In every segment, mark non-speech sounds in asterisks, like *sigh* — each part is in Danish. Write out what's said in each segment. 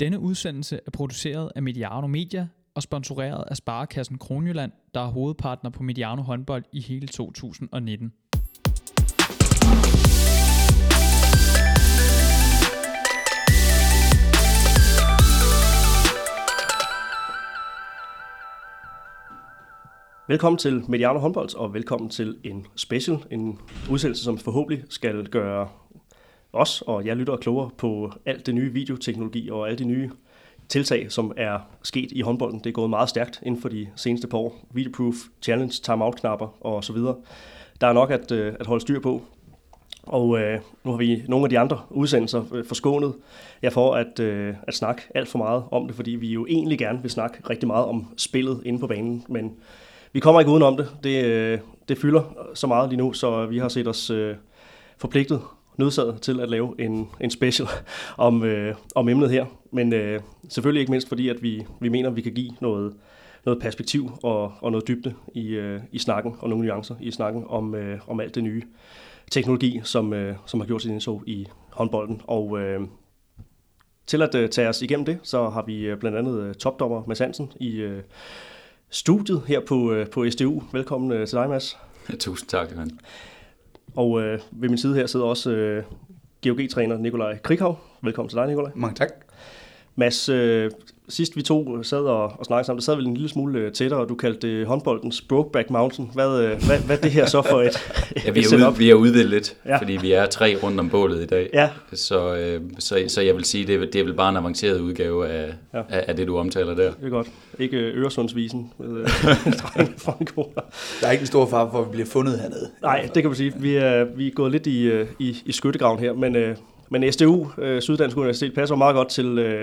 Denne udsendelse er produceret af Mediano Media og sponsoreret af Sparekassen Kronjylland, der er hovedpartner på Mediano håndbold i hele 2019. Velkommen til Mediano håndbold, og velkommen til en special, en udsendelse, som forhåbentlig skal gøre os og jer lytter klogere på alt det nye videoteknologi og alle de nye tiltag, som er sket i håndbolden. Det er gået meget stærkt inden for de seneste par år. Videoproof, challenge, timeout-knapper og så videre. Der er nok at, øh, at holde styr på. Og øh, nu har vi nogle af de andre udsendelser øh, forskånet jeg får at, øh, at snakke alt for meget om det, fordi vi jo egentlig gerne vil snakke rigtig meget om spillet inde på banen, men vi kommer ikke udenom det. Det, øh, det fylder så meget lige nu, så vi har set os øh, forpligtet nødsaget til at lave en, en special *laughs* om, øh, om emnet her. Men øh, selvfølgelig ikke mindst fordi, at vi, vi mener, at vi kan give noget, noget perspektiv og, og noget dybde i, øh, i snakken, og nogle nuancer i snakken om, øh, om alt det nye teknologi, som, øh, som har gjort sin indså i håndbolden. Og øh, til at øh, tage os igennem det, så har vi øh, blandt andet øh, topdommer Mads Hansen i øh, studiet her på, øh, på SDU. Velkommen øh, til dig, Mads. Ja, tusind tak, Johan. Og øh, ved min side her sidder også øh, GOG-træner Nikolaj Krighav. Velkommen til dig, Nikolaj. Mange tak. Mads, øh, sidst vi to sad og, og snakkede sammen, der sad vel en lille smule øh, tættere, og du kaldte det håndboldens Brokeback Mountain. Hvad, øh, hvad, hvad er det her så for et, *laughs* ja, vi, er ude, vi er udvidet lidt, ja. fordi vi er tre rundt om bålet i dag. Ja. Så, øh, så, så jeg vil sige, det er, det er vel bare en avanceret udgave af, ja. af, af det, du omtaler der. Det er godt. Ikke Øresundsvisen med øh, *laughs* Der er ikke en stor far for, at vi bliver fundet hernede. Nej, det kan man sige. Vi er, vi er gået lidt i, øh, i, i skyttegraven her, men... Øh, men SDU, øh, Syddansk Universitet, passer meget godt til, øh,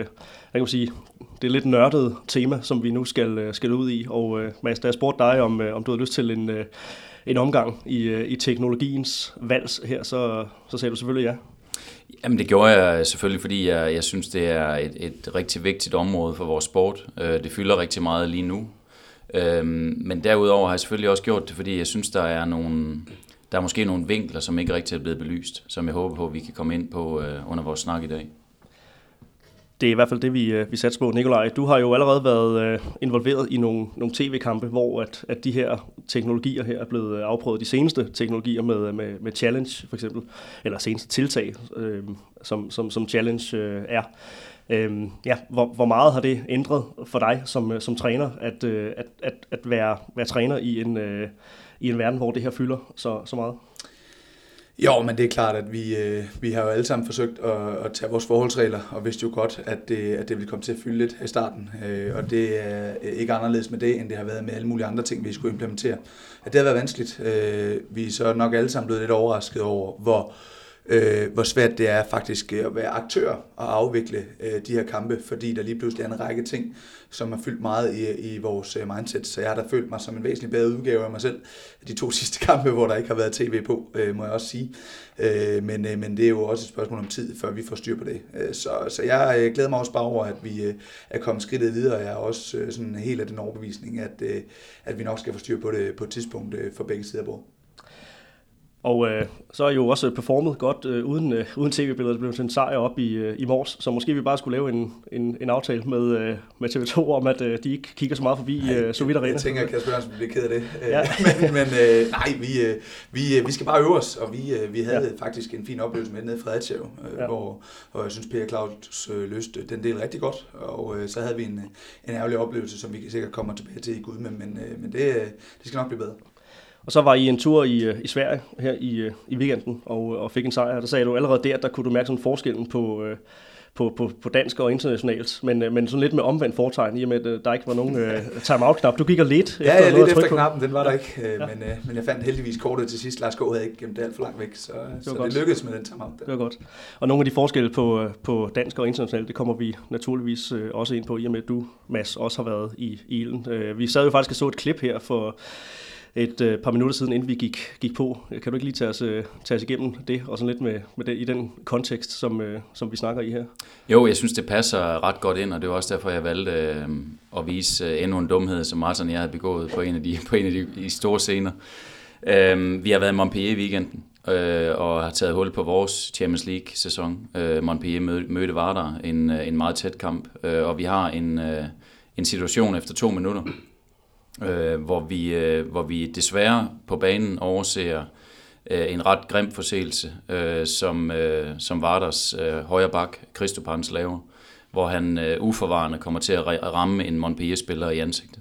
jeg kan sige, det er lidt nørdede tema, som vi nu skal, øh, skal ud i. Og øh, Mads, da jeg spurgte dig, om, øh, om du havde lyst til en, øh, en omgang i, øh, i teknologiens vals her, så, så sagde du selvfølgelig ja. Jamen det gjorde jeg selvfølgelig, fordi jeg, jeg synes, det er et, et rigtig vigtigt område for vores sport. Øh, det fylder rigtig meget lige nu. Øhm, men derudover har jeg selvfølgelig også gjort det, fordi jeg synes, der er nogle, der er måske nogle vinkler, som ikke rigtig er blevet belyst, som jeg håber på, at vi kan komme ind på øh, under vores snak i dag. Det er i hvert fald det, vi, øh, vi satser på. Nikolaj, du har jo allerede været øh, involveret i nogle, nogle tv-kampe, hvor at, at de her teknologier her er blevet øh, afprøvet. De seneste teknologier med, med, med Challenge for eksempel, eller seneste tiltag, øh, som, som, som Challenge øh, er. Øh, ja, hvor, hvor meget har det ændret for dig som, som træner, at, øh, at, at, at være, være træner i en... Øh, i en verden, hvor det her fylder så, så meget? Jo, men det er klart, at vi, øh, vi har jo alle sammen forsøgt at, at tage vores forholdsregler, og vidste jo godt, at det, at det ville komme til at fylde lidt i starten. Øh, og det er ikke anderledes med det, end det har været med alle mulige andre ting, vi skulle implementere. At det har været vanskeligt. Øh, vi er så nok alle sammen blevet lidt overrasket over, hvor, øh, øh, hvor svært det er faktisk øh, at være aktør og afvikle øh, de her kampe, fordi der lige pludselig er en række ting, som har fyldt meget i, i vores øh, mindset. Så jeg har da følt mig som en væsentlig bedre udgave af mig selv de to *laughs* sidste kampe, hvor der ikke har været tv på, øh, må jeg også sige. Øh, men, øh, men det er jo også et spørgsmål om tid, før vi får styr på det. Øh, så, så jeg øh, glæder mig også bare over, at vi øh, er kommet skridtet videre. Jeg er også øh, sådan helt af den overbevisning, at, øh, at vi nok skal få styr på det på et tidspunkt øh, for begge sider af bordet. Og øh, så er jo også performet godt øh, uden, øh, uden tv-billeder. Det blev til en sejr op i, øh, i morges, så måske vi bare skulle lave en, en, en aftale med, øh, med TV2 om, at øh, de ikke kigger så meget forbi øh, Sovjet Arena. Jeg tænker, at Kasper Jørgensen bliver ked af det. *laughs* Ja. men men øh, nej, vi, øh, vi, vi skal bare øve os, og vi, øh, vi havde ja. faktisk en fin oplevelse med nede i Fredericia, øh, ja. hvor, hvor jeg synes, Per Claus øh, løste den del rigtig godt. Og øh, så havde vi en, en ærgerlig oplevelse, som vi sikkert kommer tilbage til i Gud, men, men, øh, men det, øh, det skal nok blive bedre. Og så var I en tur i, øh, i Sverige her i, øh, i weekenden og, og fik en sejr. Der sagde du allerede der, der kunne du mærke sådan forskellen på, øh, på, på, på dansk og internationalt, men, men sådan lidt med omvendt foretegn, i og med, at der ikke var nogen uh, time-out-knap. Du gik og lidt ja, efter ja, lidt efter knappen, den var der ikke, ja. men, men jeg fandt heldigvis kortet til sidst. Lars Gård havde ikke gemt det alt for langt væk, så det, så det lykkedes med den time-out. Der. Det var godt. Og nogle af de forskelle på, på dansk og internationalt, det kommer vi naturligvis også ind på, i og med, at du, Mads, også har været i, i ilden. Uh, vi sad jo faktisk og så et klip her for et øh, par minutter siden, inden vi gik, gik på. Kan du ikke lige tage os, øh, tage os igennem det, og sådan lidt med, med det, i den kontekst, som, øh, som vi snakker i her? Jo, jeg synes, det passer ret godt ind, og det var også derfor, jeg valgte øh, at vise øh, endnu en dumhed, som Martin og jeg havde begået på en af de, *laughs* på en af de, de store scener. Øh, vi har været i Montpellier i weekenden, øh, og har taget hul på vores Champions League-sæson. Øh, Montpellier mødte, mødte Vardar, en, øh, en meget tæt kamp, øh, og vi har en, øh, en situation efter to minutter, øh, hvor, vi, øh, hvor vi desværre på banen overser øh, en ret grim forseelse, øh, som, øh, som Varders øh, højre bak, Kristopans laver, hvor han øh, uforvarende kommer til at ramme en Montpellier-spiller i ansigtet.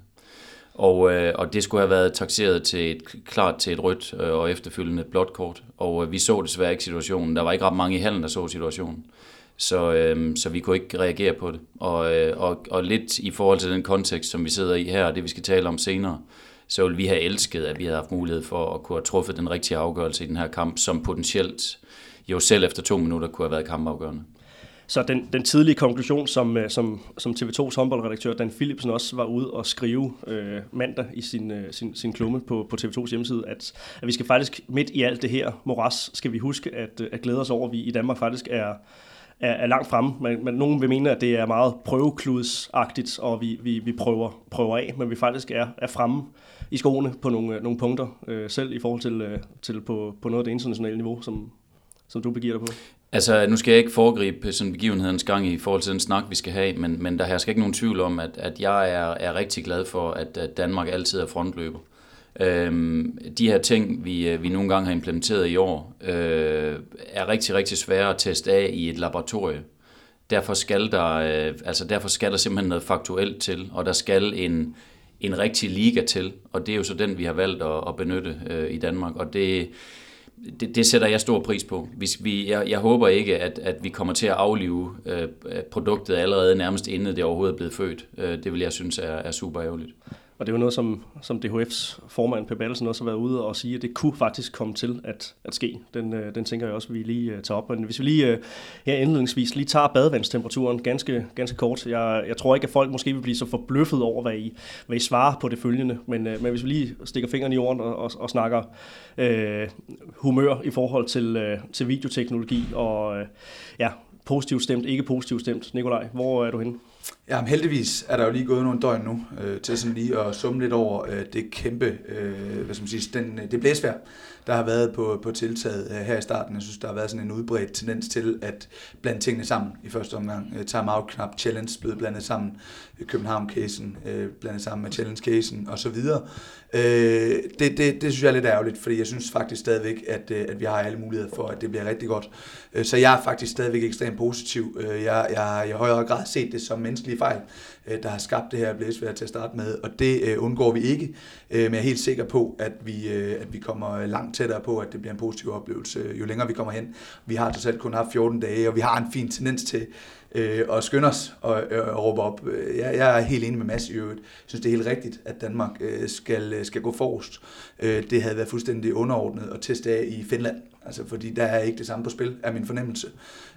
Og, øh, og det skulle have været taxeret til et, klart til et rødt øh, og efterfølgende et blåt kort. Og øh, vi så desværre ikke situationen. Der var ikke ret mange i halen, der så situationen. Så, øh, så vi kunne ikke reagere på det. Og, øh, og, og lidt i forhold til den kontekst, som vi sidder i her, og det vi skal tale om senere, så ville vi have elsket, at vi havde haft mulighed for at kunne have truffet den rigtige afgørelse i den her kamp, som potentielt jo selv efter to minutter kunne have været kampafgørende. Så den, den tidlige konklusion, som, øh, som, som TV2's håndboldredaktør Dan Philipsen også var ude og skrive øh, mandag i sin, øh, sin, sin klumme på, på TV2's hjemmeside, at, at vi skal faktisk midt i alt det her moras, skal vi huske at, øh, at glæde os over, at vi i Danmark faktisk er, er, er langt fremme. Men, men nogen vil mene, at det er meget prøvekludsagtigt, og vi, vi, vi prøver, prøver af, men vi faktisk er, er fremme i skoene på nogle, øh, nogle punkter, øh, selv i forhold til, øh, til på, på noget af det internationale niveau, som, som du begiver dig på. Altså, nu skal jeg ikke foregribe sådan begivenhedens gang i forhold til den snak, vi skal have, men, men der hersker ikke nogen tvivl om, at, at jeg er, er rigtig glad for, at, at Danmark altid er frontløber. Øh, de her ting, vi, øh, vi nogle gange har implementeret i år, øh, er rigtig, rigtig svære at teste af i et laboratorie. Derfor skal der, øh, altså derfor skal der simpelthen noget faktuelt til, og der skal en, en rigtig liga til, og det er jo så den, vi har valgt at, at benytte øh, i Danmark, og det det, det sætter jeg stor pris på. Hvis vi, jeg, jeg håber ikke, at, at vi kommer til at aflive øh, produktet allerede nærmest inden det overhovedet er blevet født. Øh, det vil jeg synes er, er super ærgerligt. Og det er jo noget, som, som DHF's formand, Per Ballesen, også har været ude og sige, at det kunne faktisk komme til at, at ske. Den, øh, den tænker jeg også, at vi lige øh, tager op. Men hvis vi lige øh, her indledningsvis lige tager badevandstemperaturen ganske, ganske kort. Jeg, jeg tror ikke, at folk måske vil blive så forbløffet over, hvad I, hvad I svarer på det følgende. Men, øh, men hvis vi lige stikker fingeren i jorden og, og, og snakker øh, humør i forhold til, øh, til videoteknologi og øh, ja, positivt stemt, ikke positivt stemt. Nikolaj, hvor er du henne? Ja, men heldigvis er der jo lige gået nogle døgn nu øh, til sådan lige at summe lidt over øh, det kæmpe, øh, hvad skal man sige, den, øh, det blæsvær, der har været på, på tiltaget øh, her i starten. Jeg synes, der har været sådan en udbredt tendens til at blande tingene sammen i første omgang. Øh, Time-out-knap, challenge blev blandet sammen, København-casen øh, blandet sammen med challenge-casen osv. Det, det, det synes jeg er lidt ærgerligt, fordi jeg synes faktisk stadigvæk, at, at vi har alle muligheder for, at det bliver rigtig godt. Så jeg er faktisk stadigvæk ekstremt positiv. Jeg, jeg har i højere grad set det som menneskelige fejl, Øh, der har skabt det her blæsvejr til at starte med, og det øh, undgår vi ikke. Øh, men jeg er helt sikker på, at vi, at vi kommer langt tættere på, at det bliver en positiv oplevelse, jo længere vi kommer hen. Vi har til selv kun haft 14 dage, og vi har en fin tendens til at skynde os og, og råbe op. Jeg, jeg er helt enig med Mads i øvrigt. Jeg synes, det er helt rigtigt, at Danmark skal, skal gå forrest. Det havde været fuldstændig underordnet at teste af i Finland, altså fordi der er ikke det samme på spil, er min fornemmelse.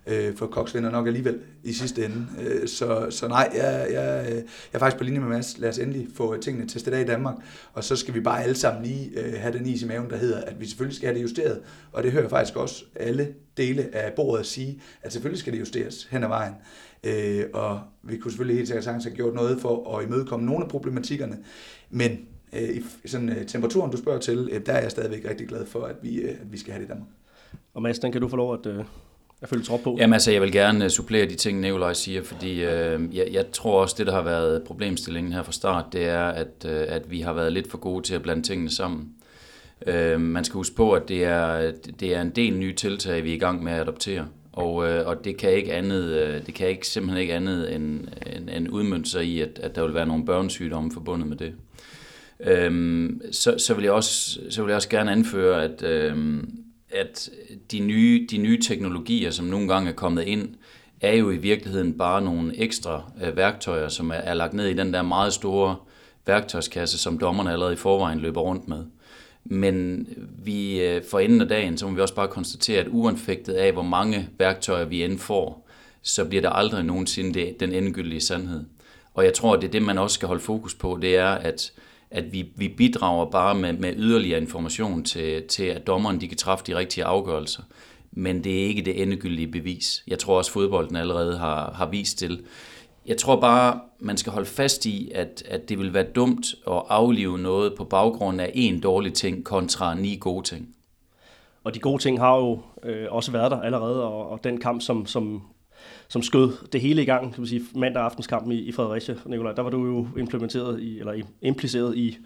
Øh, for Cox vinder nok alligevel i sidste ende. Øh, så, så nej, jeg, jeg, jeg er faktisk på linje med Mads. Lad os endelig få tingene testet af i Danmark, og så skal vi bare alle sammen lige øh, have den is i maven, der hedder, at vi selvfølgelig skal have det justeret. Og det hører jeg faktisk også alle dele af bordet at sige, at selvfølgelig skal det justeres hen ad vejen. Øh, og vi kunne selvfølgelig helt sikkert sagtens have gjort noget for at imødekomme nogle af problematikkerne, men øh, i sådan, øh, temperaturen, du spørger til, øh, der er jeg stadigvæk rigtig glad for, at vi, øh, at vi skal have det i Danmark. Og Mads, den kan du få lov at, øh, at følge trop på? Jamen altså, jeg vil gerne øh, supplere de ting, Nikolaj siger, fordi øh, jeg, jeg tror også, det der har været problemstillingen her fra start, det er, at, øh, at vi har været lidt for gode til at blande tingene sammen. Øh, man skal huske på, at det er, det er en del nye tiltag, vi er i gang med at adoptere. Og, øh, og det kan ikke andet, øh, det kan ikke simpelthen ikke andet end, end, end udmyndte sig i, at, at der vil være nogle børnesygdomme forbundet med det. Øhm, så, så, vil jeg også, så vil jeg også gerne anføre, at, øhm, at de nye, de nye teknologier, som nogle gange er kommet ind, er jo i virkeligheden bare nogle ekstra øh, værktøjer, som er, er lagt ned i den der meget store værktøjskasse, som dommerne allerede i forvejen løber rundt med. Men vi øh, for enden af dagen, så må vi også bare konstatere, at uanfægtet af, hvor mange værktøjer vi end får, så bliver der aldrig nogensinde det, den endegyldige sandhed. Og jeg tror, at det er det, man også skal holde fokus på, det er, at at vi, vi bidrager bare med, med yderligere information til, til, at dommeren de kan træffe de rigtige afgørelser. Men det er ikke det endegyldige bevis. Jeg tror også, fodbolden allerede har, har vist til. Jeg tror bare, man skal holde fast i, at, at det vil være dumt at aflive noget på baggrund af en dårlig ting kontra ni gode ting. og de gode ting har jo øh, også været der allerede, og, og den kamp, som, som, som skød det hele i gang, kan man sige, mandag aftenskampen i, i Fredericia, Nikolaj, der var du jo implementeret i, eller impliceret i,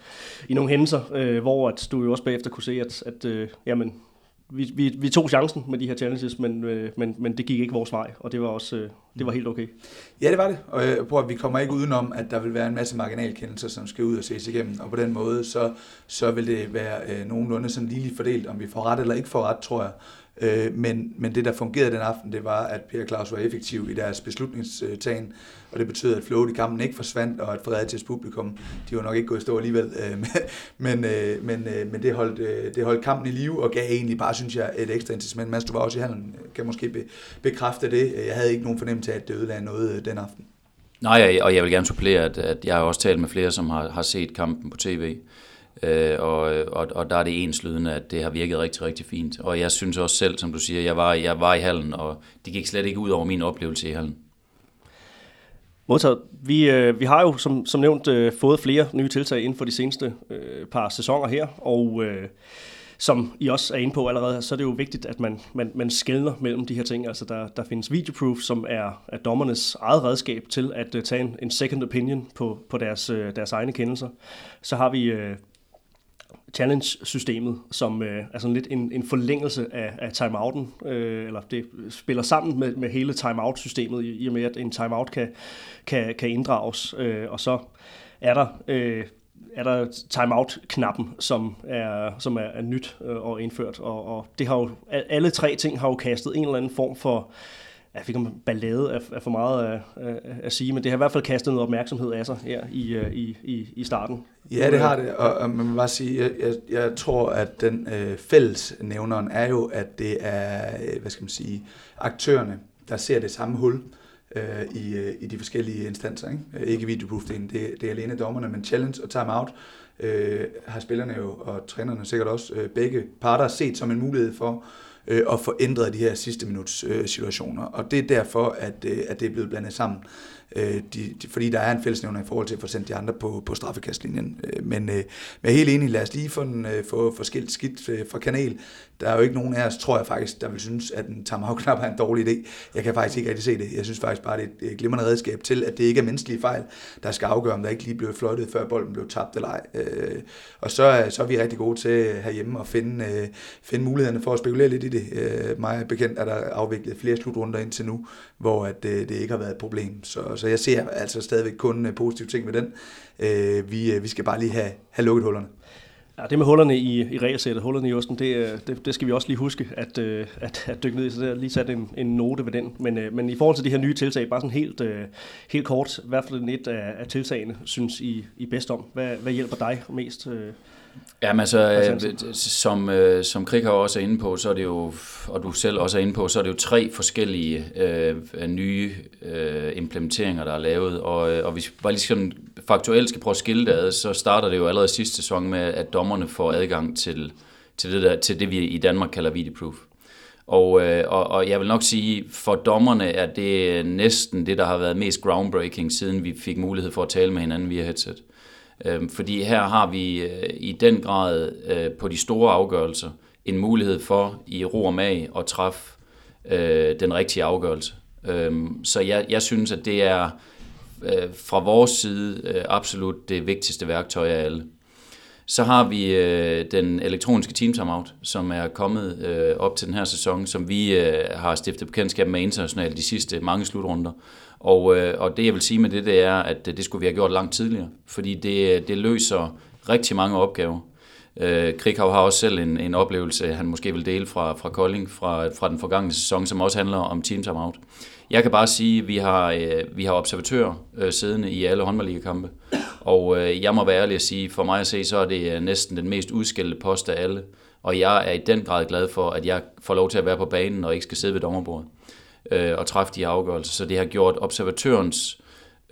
i nogle hændelser, øh, hvor at du jo også bagefter kunne se, at, at øh, jamen, vi, vi, vi tog chancen med de her challenges, men, øh, men, men det gik ikke vores vej, og det var også øh, det var helt okay. Ja, det var det, og jeg prøver, at vi kommer ikke udenom, at der vil være en masse marginalkendelser, som skal ud og ses igennem, og på den måde, så, så vil det være øh, nogenlunde sådan lige fordelt, om vi får ret eller ikke får ret, tror jeg. Øh, men, men det, der fungerede den aften, det var, at Per Claus var effektiv i deres beslutningstagen, og det betød, at flowet i kampen ikke forsvandt, og at Fredericias publikum, de var nok ikke gået stå alligevel, øh, *laughs* øh, men, øh, men, men det, holdt, øh, det holdt kampen i live, og gav egentlig bare, synes jeg, et ekstra incitament. Mads, du var også i handen, kan måske bekræfte det. Jeg havde ikke nogen fornemmelse af, at det ødelagde noget øh, den aften. Nej, og jeg vil gerne supplere, at, at jeg har også talt med flere, som har, har set kampen på tv, Øh, og, og, og der er det enslydende, at det har virket rigtig, rigtig fint. Og jeg synes også selv, som du siger, jeg var, jeg var i hallen, og det gik slet ikke ud over min oplevelse i hallen. Modtaget. Vi, øh, vi har jo som, som nævnt øh, fået flere nye tiltag inden for de seneste øh, par sæsoner her, og øh, som I også er inde på allerede, så er det jo vigtigt, at man, man, man skældner mellem de her ting. Altså der, der findes videoproof, som er, er dommernes eget redskab til at uh, tage en, en second opinion på, på deres, uh, deres egne kendelser. Så har vi uh, challenge-systemet, som øh, er sådan lidt en, en forlængelse af, af timeouten, øh, eller det spiller sammen med, med hele timeout-systemet, i, i og med at en timeout kan, kan, kan inddrages, øh, og så er der, øh, er der timeout-knappen, som er, som er, er nyt øh, og indført, og, og det har jo, alle tre ting har jo kastet en eller anden form for øh, jeg fik om ballade er, for meget at, at, at sige, men det har i hvert fald kastet noget opmærksomhed af sig her i, øh, i, i, i starten. Ja, det har det, og, og man vil bare sige, jeg, jeg, jeg tror, at den øh, fællesnævneren er jo, at det er, øh, hvad skal man sige, aktørerne, der ser det samme hul øh, i, øh, i de forskellige instanser. Ikke, øh, ikke videoproofdelen, det, det er alene dommerne, men challenge og timeout øh, har spillerne jo, og trænerne sikkert også, øh, begge parter set som en mulighed for øh, og få ændret de her sidste minuts øh, situationer. Og det er derfor, at, øh, at det er blevet blandet sammen øh, de, de, fordi der er en fællesnævner i forhold til at få sendt de andre på, på straffekastlinjen. Øh, men, øh, men jeg er helt enig, lad os lige få, den, øh, få, få skilt skidt øh, fra kanal. Der er jo ikke nogen af os, tror jeg faktisk, der vil synes, at en timeout-knap er en dårlig idé. Jeg kan faktisk ikke rigtig se det. Jeg synes faktisk bare, det er et glimrende redskab til, at det ikke er menneskelige fejl, der skal afgøre, om der ikke lige blev fløjtet, før bolden blev tabt eller ej. Øh, og så, så er vi rigtig gode til herhjemme at finde, øh, finde mulighederne for at spekulere lidt i det. Øh, mig bekendt er der afviklet flere slutrunder indtil nu, hvor at, øh, det ikke har været et problem. Så, så jeg ser altså stadigvæk kun øh, positive ting med den. Øh, vi, øh, vi skal bare lige have, have lukket hullerne. Ja, det med hullerne i, i regelsættet, hullerne i osten, det, øh, det, det skal vi også lige huske at, at, at dykke ned i, så der lige sat en, en note ved den. Men, men i forhold til de her nye tiltag, bare sådan helt, helt kort, hvad for den et af, af tiltagene synes I, I bedst om? Hvad, hvad hjælper dig mest? Jamen altså, øh, som, øh, som Krik har også er inde på, så er det jo, og du selv også er inde på, så er det jo tre forskellige øh, nye øh, implementeringer, der er lavet. Og, øh, og hvis vi bare lige sådan faktuelt skal prøve at skille det ad, så starter det jo allerede sidste sæson med, at dommerne får adgang til, til, det, der, til det, vi i Danmark kalder videoproof. Og, øh, og, og jeg vil nok sige, for dommerne er det næsten det, der har været mest groundbreaking, siden vi fik mulighed for at tale med hinanden via headset. Øhm, fordi her har vi øh, i den grad øh, på de store afgørelser en mulighed for i ro og mag at træffe øh, den rigtige afgørelse. Øhm, så jeg, jeg synes, at det er øh, fra vores side absolut det vigtigste værktøj af alle. Så har vi øh, den elektroniske team timeout, som er kommet øh, op til den her sæson, som vi øh, har stiftet bekendtskab med internationalt de sidste mange slutrunder. Og, øh, og det jeg vil sige med det, det er, at det skulle vi have gjort langt tidligere, fordi det, det løser rigtig mange opgaver. Øh, Krikhav har også selv en, en oplevelse, han måske vil dele fra, fra Kolding fra, fra den forgangne sæson, som også handler om team timeout. Jeg kan bare sige, at vi har, øh, vi har observatører øh, siddende i alle håndboldligakampe, og øh, jeg må være ærlig at sige, for mig at se, så er det øh, næsten den mest udskældte post af alle, og jeg er i den grad glad for, at jeg får lov til at være på banen og ikke skal sidde ved dommerbordet øh, og træffe de afgørelser. Så det har gjort observatørens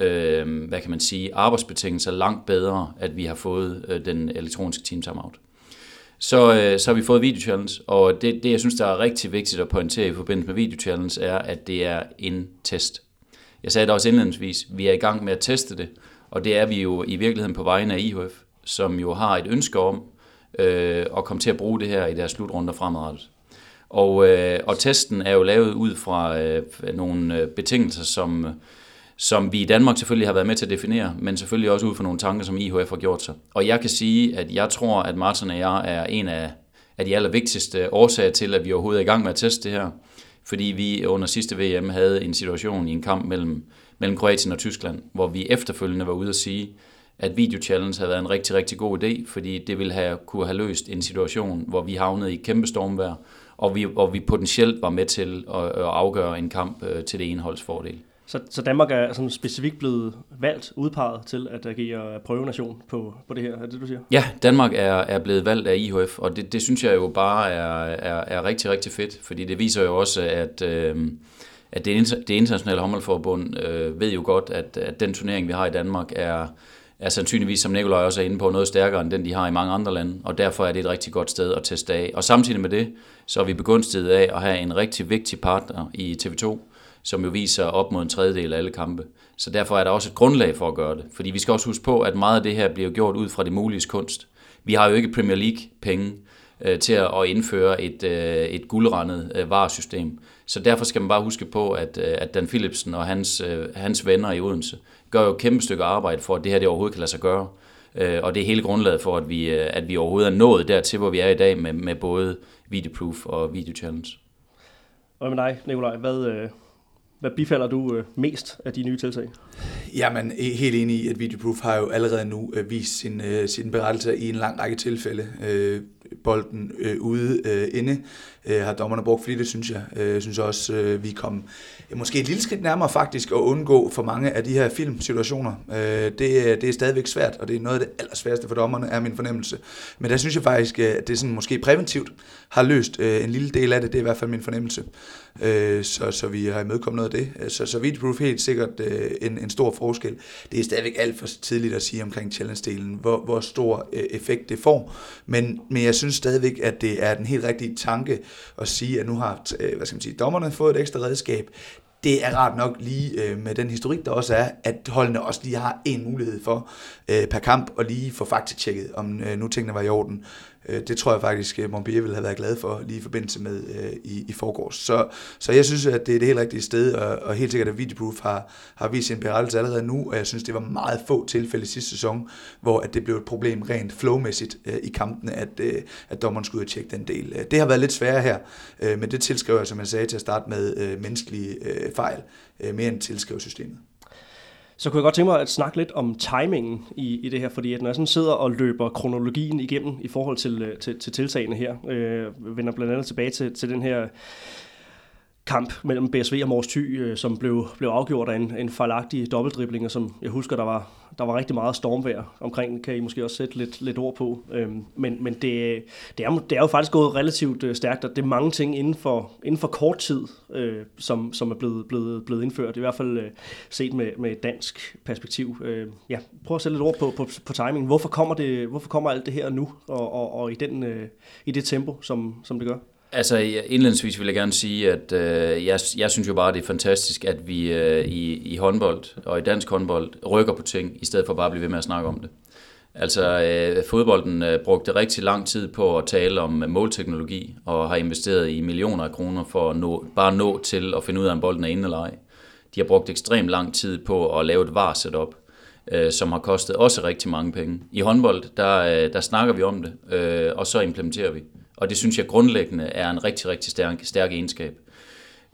øh, hvad kan man sige, arbejdsbetingelser langt bedre, at vi har fået øh, den elektroniske team timeout. Så, øh, så har vi fået video challenge, og det, det jeg synes, der er rigtig vigtigt at pointere i forbindelse med video challenge, er, at det er en test. Jeg sagde det også indledningsvis, vi er i gang med at teste det, og det er vi jo i virkeligheden på vegne af IHF, som jo har et ønske om, øh, at komme til at bruge det her i deres slutrunder fremadrettet. Og, øh, og testen er jo lavet ud fra øh, nogle øh, betingelser, som, som vi i Danmark selvfølgelig har været med til at definere, men selvfølgelig også ud fra nogle tanker, som IHF har gjort sig. Og jeg kan sige, at jeg tror, at Martin og jeg er en af, af de allervigtigste årsager til, at vi overhovedet er i gang med at teste det her. Fordi vi under sidste VM havde en situation i en kamp mellem, mellem Kroatien og Tyskland, hvor vi efterfølgende var ude at sige, at Video Challenge havde været en rigtig, rigtig god idé, fordi det ville have, kunne have løst en situation, hvor vi havnede i kæmpe stormvejr, og vi, og vi potentielt var med til at, at afgøre en kamp øh, til det ene holds fordel. Så, så Danmark er sådan specifikt blevet valgt, udpeget til at agere prøvenation på, på det her, er det du siger? Ja, Danmark er, er blevet valgt af IHF, og det, det synes jeg jo bare er, er, er rigtig, rigtig fedt, fordi det viser jo også, at, øh, at det, det internationale håndboldforbund øh, ved jo godt, at, at den turnering, vi har i Danmark, er, er sandsynligvis, som Nikolaj også er inde på, noget stærkere end den, de har i mange andre lande, og derfor er det et rigtig godt sted at teste af. Og samtidig med det, så er vi begunstiget af at have en rigtig vigtig partner i TV2, som jo viser op mod en tredjedel af alle kampe. Så derfor er der også et grundlag for at gøre det. Fordi vi skal også huske på, at meget af det her bliver gjort ud fra det mulige kunst. Vi har jo ikke Premier League-penge øh, til at indføre et, øh, et guldrendet øh, varesystem. Så derfor skal man bare huske på, at, øh, at Dan Philipsen og hans, øh, hans venner i Odense gør jo et kæmpe stykke arbejde for, at det her det overhovedet kan lade sig gøre. Øh, og det er hele grundlaget for, at vi, øh, at vi overhovedet er nået dertil, hvor vi er i dag med, med både Videoproof og Video Challenge. Og med dig, Nikolaj, hvad, øh, hvad bifalder du mest af de nye tiltag? Jamen, helt enig i, at Videoproof har jo allerede nu vist sin, sin berettelse i en lang række tilfælde. Bolden øh, ude øh, inde øh, har dommerne brugt det synes jeg. Jeg synes også, vi kom måske et lille skridt nærmere faktisk at undgå for mange af de her filmsituationer. Det, det er stadigvæk svært, og det er noget af det allersværeste for dommerne, er min fornemmelse. Men der synes jeg faktisk, at det sådan måske præventivt har løst en lille del af det. Det er i hvert fald min fornemmelse. Så, så vi har imødekommet noget af det. Så, så Videoproof helt sikkert en, en stor forskel. Det er stadigvæk alt for tidligt at sige omkring challenge-delen, hvor, hvor stor effekt det får. Men, men jeg jeg synes stadigvæk, at det er den helt rigtige tanke at sige, at nu har øh, hvad skal man sige, dommerne fået et ekstra redskab det er rart nok lige øh, med den historik, der også er, at holdene også lige har en mulighed for øh, per kamp og lige få faktatjekket, om øh, nu tingene var i orden. Øh, det tror jeg faktisk, at Montpellier ville have været glad for lige i forbindelse med øh, i, i forgårs. Så, så jeg synes, at det er det helt rigtige sted, og, og helt sikkert, at Videoproof har, har vist sin berettelse allerede nu, og jeg synes, det var meget få tilfælde sidste sæson, hvor at det blev et problem rent flowmæssigt øh, i kampene, at, øh, at dommeren skulle ud og tjekke den del. Øh, det har været lidt sværere her, øh, men det tilskriver jeg, som jeg sagde til at starte med, øh, menneskelige øh, fejl, øh, mere end tilskriver systemet. Så kunne jeg godt tænke mig at snakke lidt om timingen i, i det her, fordi at når jeg sådan sidder og løber kronologien igennem i forhold til, øh, til, til tiltagene her, øh, vender blandt andet tilbage til, til den her kamp mellem BSV og Mors Thy, øh, som blev, blev afgjort af en, en fejlagtig dobbeltdribling, og som jeg husker, der var, der var rigtig meget stormvejr omkring, kan I måske også sætte lidt, lidt ord på. Øhm, men men det, det, er, det er jo faktisk gået relativt øh, stærkt, og det er mange ting inden for, inden for kort tid, øh, som, som er blevet, blevet, blevet indført, i hvert fald øh, set med, med et dansk perspektiv. Øh, ja, prøv at sætte lidt ord på, på, på timing. Hvorfor kommer, det, hvorfor kommer alt det her nu, og, og, og i, den, øh, i det tempo, som, som det gør? Altså indledningsvis vil jeg gerne sige, at øh, jeg, jeg synes jo bare, det er fantastisk, at vi øh, i, i håndbold og i dansk håndbold rykker på ting, i stedet for bare at blive ved med at snakke om det. Altså øh, fodbolden øh, brugte rigtig lang tid på at tale om øh, målteknologi, og har investeret i millioner af kroner for at nå, bare nå til at finde ud af, om bolden er inde eller ej. De har brugt ekstremt lang tid på at lave et var setup, øh, som har kostet også rigtig mange penge. I håndbold, der, øh, der snakker vi om det, øh, og så implementerer vi. Og det synes jeg grundlæggende er en rigtig, rigtig stærk, stærk egenskab.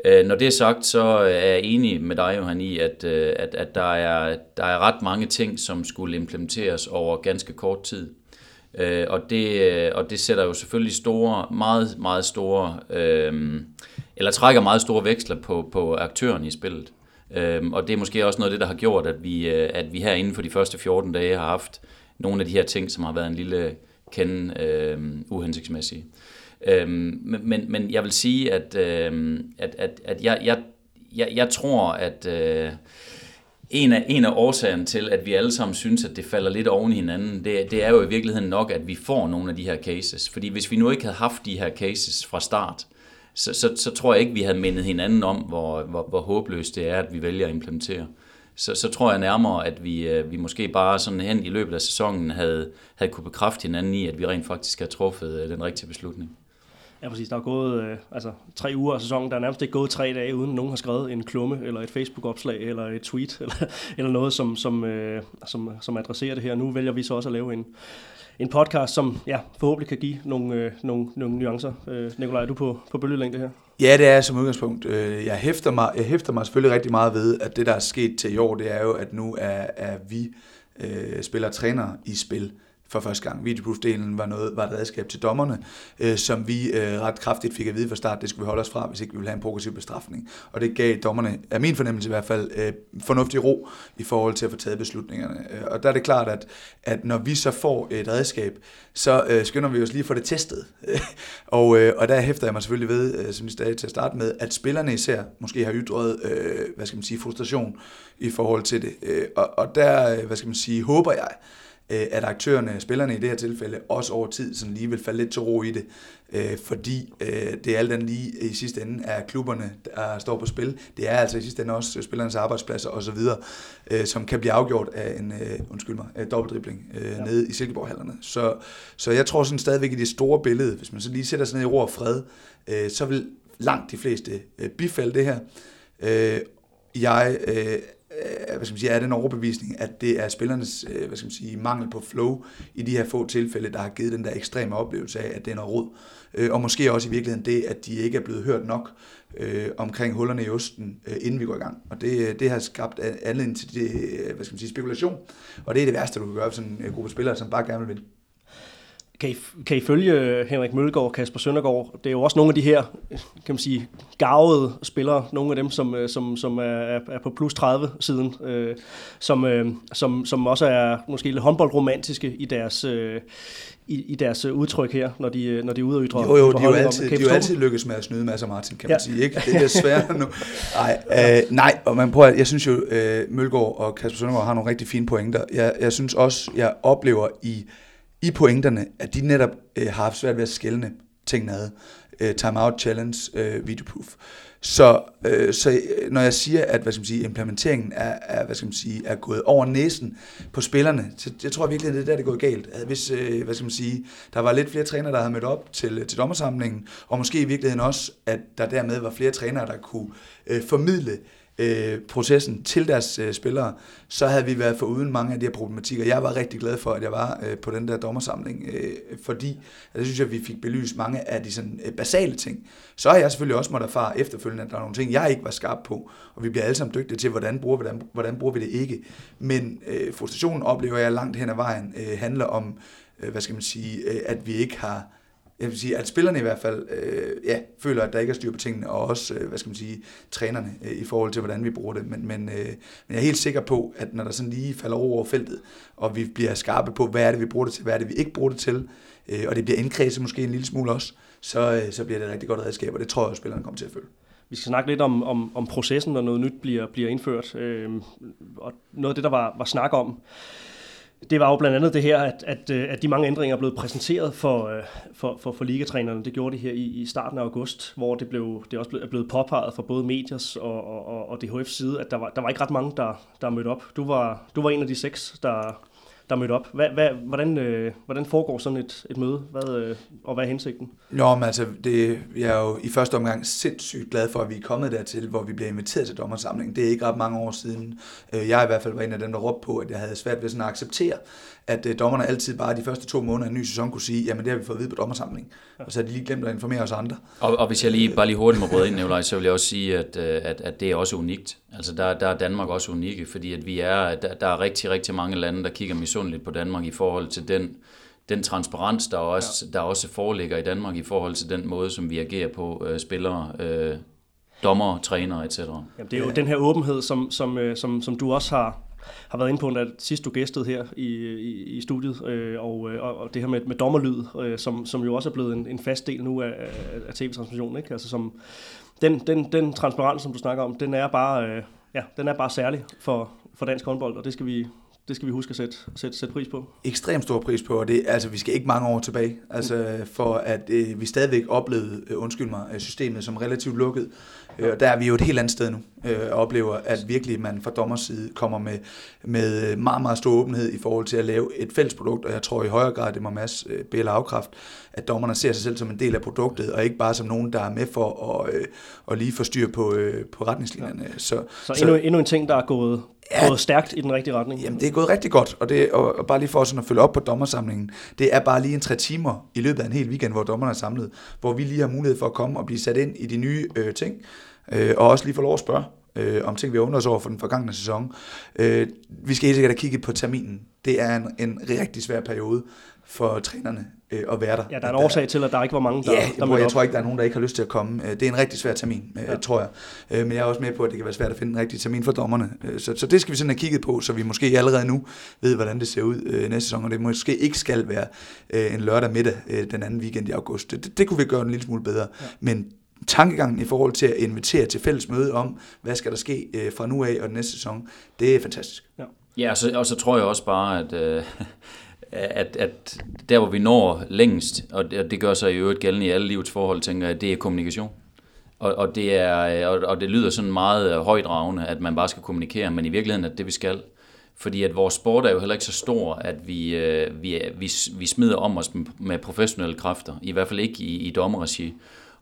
Øh, når det er sagt, så er jeg enig med dig, Johan, i, at, øh, at, at der, er, der er ret mange ting, som skulle implementeres over ganske kort tid. Øh, og, det, og det sætter jo selvfølgelig store, meget, meget store, øh, eller trækker meget store veksler på, på aktøren i spillet. Øh, og det er måske også noget af det, der har gjort, at vi, at vi her inden for de første 14 dage har haft nogle af de her ting, som har været en lille kende øh, uhensigtsmæssige. Øh, men, men jeg vil sige, at, øh, at, at, at jeg, jeg, jeg, jeg tror, at øh, en, af, en af årsagerne til, at vi alle sammen synes, at det falder lidt oven i hinanden, det, det er jo i virkeligheden nok, at vi får nogle af de her cases. Fordi hvis vi nu ikke havde haft de her cases fra start, så, så, så tror jeg ikke, vi havde mindet hinanden om, hvor, hvor, hvor håbløst det er, at vi vælger at implementere så, så tror jeg nærmere, at vi, øh, vi måske bare sådan hen i løbet af sæsonen havde, havde kunne bekræfte hinanden i, at vi rent faktisk har truffet øh, den rigtige beslutning. Ja, præcis. Der er gået øh, altså, tre uger af sæsonen. Der er nærmest ikke gået tre dage, uden nogen har skrevet en klumme, eller et Facebook-opslag, eller et tweet, *laughs* eller, eller noget, som, som, øh, som, som adresserer det her. Nu vælger vi så også at lave en, en podcast, som ja, forhåbentlig kan give nogle, øh, nogle, nogle nuancer. Øh, Nikolaj, er du på, på bølgelængde her? Ja, det er som udgangspunkt. Øh, jeg hæfter, mig, jeg hæfter mig selvfølgelig rigtig meget ved, at det, der er sket til i år, det er jo, at nu er, er vi øh, spiller træner i spil for første gang. Videoproof-delen var, noget, var et redskab til dommerne, øh, som vi øh, ret kraftigt fik at vide fra start, det skulle vi holde os fra, hvis ikke vi ville have en progressiv bestraffning. Og det gav dommerne, af min fornemmelse i hvert fald, øh, fornuftig ro i forhold til at få taget beslutningerne. Øh, og der er det klart, at, at når vi så får et redskab, så øh, skynder vi os lige at få det testet. *laughs* og, øh, og der hæfter jeg mig selvfølgelig ved, øh, som I stadig til at starte med, at spillerne især måske har ytret, øh, hvad skal man sige, frustration i forhold til det. Øh, og, og der, øh, hvad skal man sige, håber jeg, at aktørerne, spillerne i det her tilfælde, også over tid sådan lige vil falde lidt til ro i det, øh, fordi øh, det er alt andet lige i sidste ende er klubberne, der står på spil. Det er altså i sidste ende også spillernes arbejdspladser osv., øh, som kan blive afgjort af en, øh, undskyld mig, dobbeltdribling øh, ja. nede i Silkeborg-hallerne. Så, så jeg tror sådan stadigvæk i det store billede, hvis man så lige sætter sig ned i ro og fred, øh, så vil langt de fleste øh, bifalde det her. Øh, jeg øh, Øh, Øh, hvad skal man sige, er den overbevisning, at det er spillernes øh, hvad skal man sige, mangel på flow i de her få tilfælde, der har givet den der ekstreme oplevelse af, at det er noget rod. Øh, og måske også i virkeligheden det, at de ikke er blevet hørt nok øh, omkring hullerne i osten, øh, inden vi går i gang. Og det, øh, det har skabt anledning til det, hvad skal man sige, spekulation. Og det er det værste, du kan gøre for sådan en gruppe spillere, som bare gerne vil vinde. Kan I, kan I følge Henrik Mølgaard og Kasper Søndergaard? Det er jo også nogle af de her, kan man sige, gavede spillere, nogle af dem, som, øh, som, som er, er på plus 30 siden, øh, som, øh, som, som også er måske lidt håndboldromantiske i deres, øh, i, i deres udtryk her, når de, øh, når de er ytre. Jo, jo, de er jo altid, de er jo altid lykkes med at snyde masser Martin, kan man ja. sige. Ikke? Det er svært nu. Nej, øh, nej, og man prøver, jeg synes jo, øh, Mølgaard og Kasper Søndergaard har nogle rigtig fine pointer. Jeg, jeg synes også, jeg oplever i i pointerne, at de netop øh, har haft svært ved at skælne tingene ad. Øh, timeout challenge, øh, videoproof. Så, øh, så øh, når jeg siger, at hvad skal man sige, implementeringen er, er, hvad skal man sige, er gået over næsen på spillerne, så jeg tror virkelig, det er der, det er gået galt. Hvis øh, hvad skal man sige, der var lidt flere trænere, der havde mødt op til, øh, til dommersamlingen, og måske i virkeligheden også, at der dermed var flere trænere, der kunne øh, formidle øh, processen til deres øh, spillere, så havde vi været for uden mange af de her problematikker. Jeg var rigtig glad for, at jeg var øh, på den der dommersamling, øh, fordi altså, jeg synes, at vi fik belyst mange af de sådan, øh, basale ting. Så har jeg selvfølgelig også måttet erfare efterfølgende, at der er nogle ting, jeg ikke var skarp på, og vi bliver alle sammen dygtige til, hvordan bruger, hvordan, hvordan bruger vi det ikke. Men øh, frustrationen oplever jeg langt hen ad vejen øh, handler om, øh, hvad skal man sige, øh, at vi ikke har jeg vil sige, at spillerne i hvert fald øh, ja, føler, at der ikke er styr på tingene, og også, øh, hvad skal man sige, trænerne øh, i forhold til, hvordan vi bruger det. Men, men, øh, men jeg er helt sikker på, at når der sådan lige falder ro over feltet, og vi bliver skarpe på, hvad er det, vi bruger det til, hvad er det, vi ikke bruger det til, øh, og det bliver indkredset måske en lille smule også, så, øh, så bliver det et rigtig godt redskab, og det tror jeg, at spillerne kommer til at føle. Vi skal snakke lidt om, om, om processen, når noget nyt bliver, bliver indført. Øh, og noget af det, der var, var snak om, det var jo blandt andet det her, at, at, øh, at de mange ændringer er blevet præsenteret for, øh, for, for, for ligatrænerne. Det gjorde de her i, i starten af august, hvor det, blev, det også er blevet påpeget fra både mediers og, og, og DHF's side, at der var, der var ikke ret mange, der, der mødte op. Du var, du var en af de seks, der, der mødte op. Hvad, hvad, hvordan, øh, hvordan foregår sådan et, et møde, hvad, øh, og hvad er hensigten? Nå, men altså, det, jeg er jo i første omgang sindssygt glad for, at vi er kommet dertil, hvor vi bliver inviteret til dommersamlingen. Det er ikke ret mange år siden. Øh, jeg i hvert fald var en af dem, der råbte på, at jeg havde svært ved sådan at acceptere, at øh, dommerne altid bare de første to måneder af en ny sæson kunne sige, jamen det har vi fået at vide på dommersamling. Og så har de lige glemt at informere os andre. Og, og hvis jeg lige bare lige hurtigt må bryde ind, Nicolaj, så vil jeg også sige, at, øh, at, at det er også unikt. Altså der, der er Danmark også unikke, fordi at vi er, der, der er rigtig, rigtig mange lande, der kigger misundeligt på Danmark i forhold til den, den transparens, der også, ja. der også foreligger i Danmark i forhold til den måde, som vi agerer på øh, spillere, øh, dommer, træner, etc. Jamen, det er jo ja. den her åbenhed, som, som, øh, som, som du også har, har været inde på, da sidst du gæstede her i, i, i studiet, øh, og, øh, og, og det her med, med dommerlyd, øh, som, som jo også er blevet en, en fast del nu af, af, af tv-transmissionen, ikke? Altså som, den, den, den transparens, som du snakker om, den er bare, øh, ja, den er bare særlig for, for dansk håndbold, og det skal vi det skal vi huske at sætte, sætte, sætte pris på. Ekstremt stor pris på, og det, altså, vi skal ikke mange år tilbage, altså, for at øh, vi stadigvæk oplevede, øh, undskyld mig, øh, systemet som relativt lukket. Øh, og der er vi jo et helt andet sted nu, øh, og oplever, at virkelig man fra dommers side kommer med, med meget, meget stor åbenhed i forhold til at lave et fælles produkt, og jeg tror i højere grad, det må Mads øh, bæle afkræft, at dommerne ser sig selv som en del af produktet, og ikke bare som nogen, der er med for at, øh, at lige få styr på, øh, på retningslinjerne. Ja. Så, så, så endnu, endnu en ting, der er gået, ja, gået stærkt i den rigtige retning. Jamen, det er gået rigtig godt, og, det, og, og bare lige for sådan at følge op på dommersamlingen, det er bare lige en tre timer i løbet af en hel weekend, hvor dommerne er samlet, hvor vi lige har mulighed for at komme og blive sat ind i de nye øh, ting, øh, og også lige få lov at spørge øh, om ting, vi har os over for den forgangne sæson. Øh, vi skal helt sikkert have kigget på terminen. Det er en, en rigtig svær periode for trænerne øh, at være der. Ja, der er en årsag til, at der ikke var mange, der, ja, der jeg, jeg tror ikke, der er nogen, der ikke har lyst til at komme. Øh, det er en rigtig svær termin, øh, ja. tror jeg. Øh, men jeg er også med på, at det kan være svært at finde en rigtig termin for dommerne. Så, så det skal vi sådan have kigget på, så vi måske allerede nu ved, hvordan det ser ud næste sæson, og det måske ikke skal være en lørdag middag den anden weekend i august. Det, det kunne vi gøre en lille smule bedre. Ja. Men tankegangen i forhold til at invitere til fælles møde om, hvad skal der ske fra nu af og den næste sæson, det er fantastisk. Ja, ja og, så, og så tror jeg også bare, at, øh, at, at der hvor vi når længst, og det, det gør sig i øvrigt gældende i alle livets forhold, tænker jeg, det er kommunikation. Og, og, det er, og, og det lyder sådan meget øh, højdragende, at man bare skal kommunikere, men i virkeligheden er det vi skal. Fordi at vores sport er jo heller ikke så stor, at vi, øh, vi, vi, vi smider om os med professionelle kræfter, i hvert fald ikke i, i dommerregi.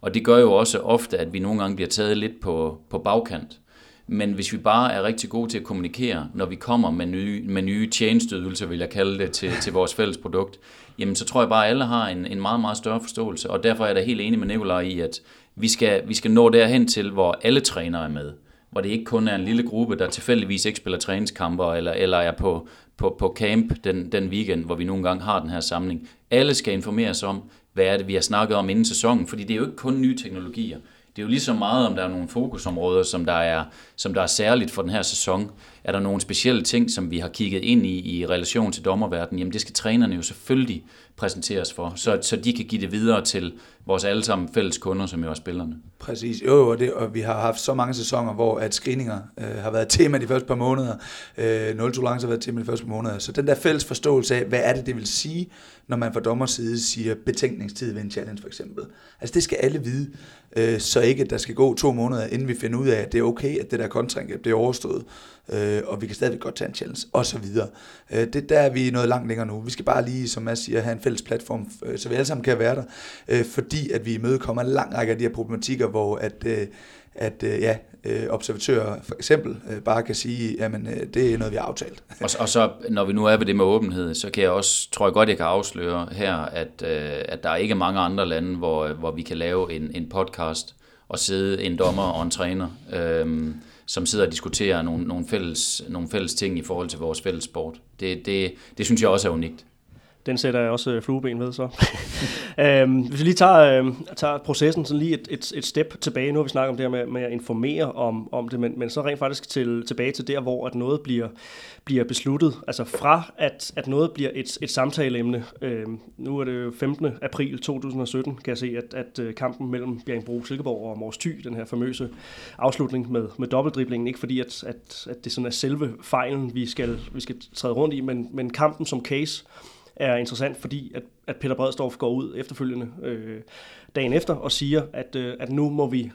Og det gør jo også ofte, at vi nogle gange bliver taget lidt på, på bagkant. Men hvis vi bare er rigtig gode til at kommunikere, når vi kommer med nye, med nye tjenesteydelser, vil jeg kalde det, til, til vores fælles produkt, jamen så tror jeg bare, at alle har en, en meget, meget større forståelse. Og derfor er jeg da helt enig med Nicolaj i, at vi skal, vi skal nå derhen til, hvor alle trænere er med. Hvor det ikke kun er en lille gruppe, der tilfældigvis ikke spiller træningskamper, eller, eller er på, på, på camp den, den weekend, hvor vi nogle gange har den her samling. Alle skal informeres om, hvad er det, vi har snakket om inden sæsonen, fordi det er jo ikke kun nye teknologier det er jo lige så meget, om der er nogle fokusområder, som der er, som der er særligt for den her sæson. Er der nogle specielle ting, som vi har kigget ind i i relation til dommerverdenen? Jamen det skal trænerne jo selvfølgelig præsenteres for, så, så de kan give det videre til vores allesammen fælles kunder, som jo er spillerne. Præcis, jo, og, det, og vi har haft så mange sæsoner, hvor at screeninger øh, har været tema de første par måneder, øh, nul tolerance har været tema de første par måneder, så den der fælles forståelse af, hvad er det, det vil sige, når man fra dommers side siger betænkningstid ved en challenge for eksempel. Altså det skal alle vide, øh, så ikke at der skal gå to måneder, inden vi finder ud af, at det er okay, at det der kontring det er overstået, øh, og vi kan stadigvæk godt tage en challenge, og så videre. Øh, det der er vi noget langt længere nu. Vi skal bare lige, som jeg siger, have en fælles platform, øh, så vi alle sammen kan være der, øh, fordi at vi imødekommer en lang række af de her problematikker, hvor at, øh, at øh, ja, øh, observatører for eksempel øh, bare kan sige, jamen øh, det er noget, vi har aftalt. *laughs* og, og så, når vi nu er ved det med åbenhed, så kan jeg også, tror jeg godt, jeg kan afsløre her, at, øh, at der er ikke mange andre lande, hvor, øh, hvor vi kan lave en, en podcast og sidde en dommer og en træner, øh, som sidder og diskuterer nogle, nogle, fælles, nogle fælles ting i forhold til vores fælles sport. Det, det, det synes jeg også er unikt den sætter jeg også øh, flueben ved så. *laughs* øhm, hvis vi lige tager, øh, tager processen sådan lige et, et, et step tilbage, nu har vi snakket om det her med, med at informere om, om det, men, men så rent faktisk til, tilbage til der, hvor at noget bliver, bliver besluttet, altså fra at, at noget bliver et, et samtaleemne. Øhm, nu er det 15. april 2017, kan jeg se, at, at øh, kampen mellem Bjergbro Silkeborg og Mors Thy, den her famøse afslutning med, med dobbeltdriblingen, ikke fordi at, at, at det sådan er selve fejlen, vi skal, vi skal træde rundt i, men, men kampen som case, er interessant, fordi at, at Peter Bredstorff går ud efterfølgende øh, dagen efter og siger, at, øh, at nu må vi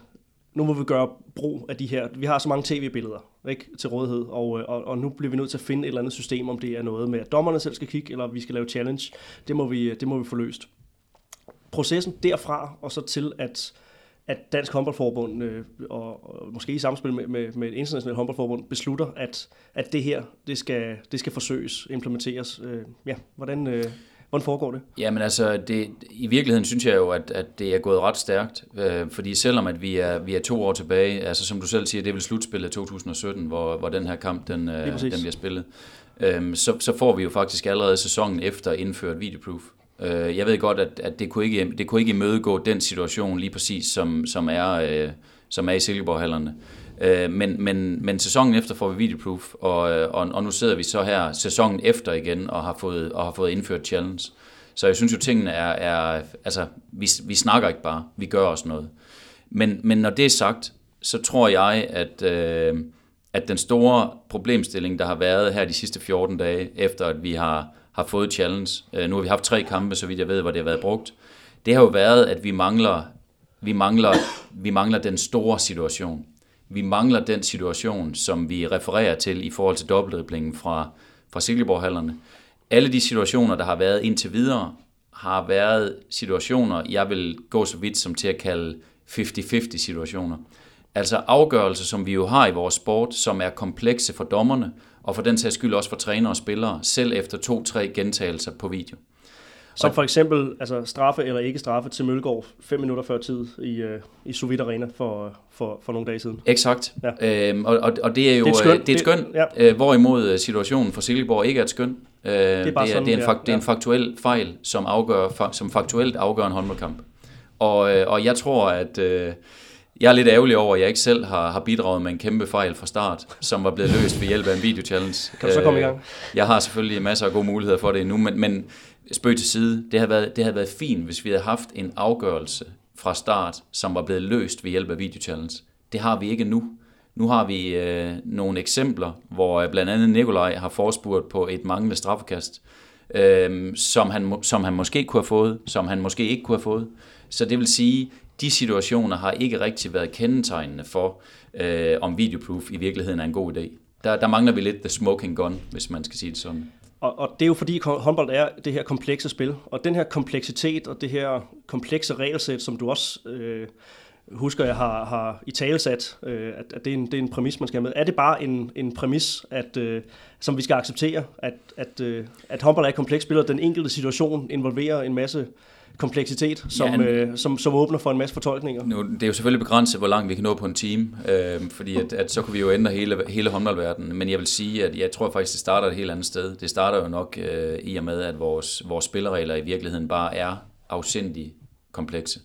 nu må vi gøre brug af de her, vi har så mange tv-billeder ikke, til rådighed, og, øh, og, og nu bliver vi nødt til at finde et eller andet system, om det er noget med, at dommerne selv skal kigge, eller vi skal lave challenge. Det må vi, øh, det må vi få løst. Processen derfra, og så til at at Dansk Håndboldforbund, øh, og, og måske i samspil med, med, med et internationalt håndboldforbund, beslutter, at, at det her, det skal, det skal forsøges, implementeres. Øh, ja, hvordan, øh, hvordan foregår det? Jamen altså, det, i virkeligheden synes jeg jo, at, at det er gået ret stærkt, øh, fordi selvom at vi er, vi er to år tilbage, altså som du selv siger, det er vel slutspillet 2017, hvor, hvor den her kamp, den, øh, den bliver spillet, øh, så, så får vi jo faktisk allerede sæsonen efter indført videoproof. Øh, jeg ved godt, at, at det, kunne ikke, det kunne ikke imødegå den situation lige præcis, som, som, er, øh, som er i Silkeborg-hallerne. Øh, men, men, men sæsonen efter får vi videoproof, og, øh, og, og nu sidder vi så her sæsonen efter igen og har fået, og har fået indført challenge. Så jeg synes jo, tingene er, er altså, vi, vi snakker ikke bare, vi gør også noget. Men, men når det er sagt, så tror jeg, at, øh, at den store problemstilling, der har været her de sidste 14 dage, efter at vi har, har fået challenge, øh, nu har vi haft tre kampe, så vidt jeg ved, hvor det har været brugt, det har jo været, at vi mangler, vi mangler, vi mangler den store situation. Vi mangler den situation, som vi refererer til i forhold til dobbeltdriblingen fra, fra Silkeborg-hallerne. Alle de situationer, der har været indtil videre, har været situationer, jeg vil gå så vidt som til at kalde 50-50 situationer. Altså afgørelser, som vi jo har i vores sport, som er komplekse for dommerne, og for den sags skyld også for trænere og spillere, selv efter to-tre gentagelser på video. Som for eksempel altså straffe eller ikke straffe til Mølgaard fem minutter før tid i, uh, i Suvit Arena for, for, for nogle dage siden. Exakt. Ja. Øhm, og, og, og det er jo det er et skøn. Det er et skøn det, ja. øh, hvorimod øh, situationen for Silkeborg ikke er et skøn. Øh, det, er bare det, er, sådan, det, er en, fakt, det er en faktuel fejl, som, afgør, som faktuelt afgør en håndboldkamp. Og, øh, og jeg tror, at... Øh, jeg er lidt ærgerlig over, at jeg ikke selv har, har bidraget med en kæmpe fejl fra start, som var blevet løst ved hjælp af en video-challenge. Kan du så komme i gang? Øh, jeg har selvfølgelig masser af gode muligheder for det nu, men, men spøg til side, det havde, været, det havde været fint, hvis vi havde haft en afgørelse fra start, som var blevet løst ved hjælp af video-challenge. Det har vi ikke nu. Nu har vi øh, nogle eksempler, hvor øh, blandt andet Nikolaj har forspurgt på et manglende straffekast, øh, som, han, som han måske kunne have fået, som han måske ikke kunne have fået. Så det vil sige, de situationer har ikke rigtig været kendetegnende for, øh, om videoproof i virkeligheden er en god idé. Der, der mangler vi lidt the smoking gun, hvis man skal sige det sådan. Og, og det er jo fordi håndbold er det her komplekse spil, og den her kompleksitet og det her komplekse regelsæt, som du også øh, husker, jeg har, har i talesat, øh, at, at det, er en, det er en præmis, man skal have med. Er det bare en, en præmis, at, øh, som vi skal acceptere, at, at, øh, at håndbold er et komplekst spil, og den enkelte situation involverer en masse kompleksitet, som, ja, øh, som, som åbner for en masse fortolkninger. Nu, det er jo selvfølgelig begrænset, hvor langt vi kan nå på en time, øh, fordi at, at så kan vi jo ændre hele, hele håndboldverdenen. Men jeg vil sige, at jeg tror faktisk, det starter et helt andet sted. Det starter jo nok øh, i og med, at vores, vores spilleregler i virkeligheden bare er afsindig komplekse.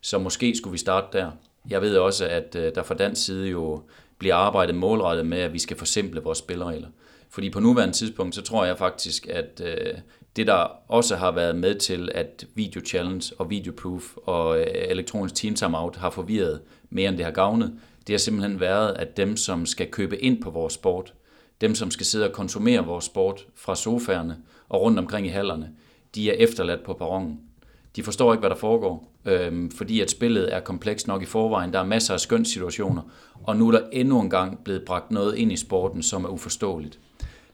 Så måske skulle vi starte der. Jeg ved også, at øh, der fra dansk side jo bliver arbejdet målrettet med, at vi skal forsimple vores spilleregler. Fordi på nuværende tidspunkt, så tror jeg faktisk, at øh, det, der også har været med til, at Video Challenge og Videoproof og øh, elektronisk team timeout har forvirret mere end det har gavnet, det har simpelthen været, at dem, som skal købe ind på vores sport, dem, som skal sidde og konsumere vores sport fra sofaerne og rundt omkring i hallerne, de er efterladt på perronen. De forstår ikke, hvad der foregår, øhm, fordi at spillet er komplekst nok i forvejen. Der er masser af skønne situationer, og nu er der endnu en gang blevet bragt noget ind i sporten, som er uforståeligt.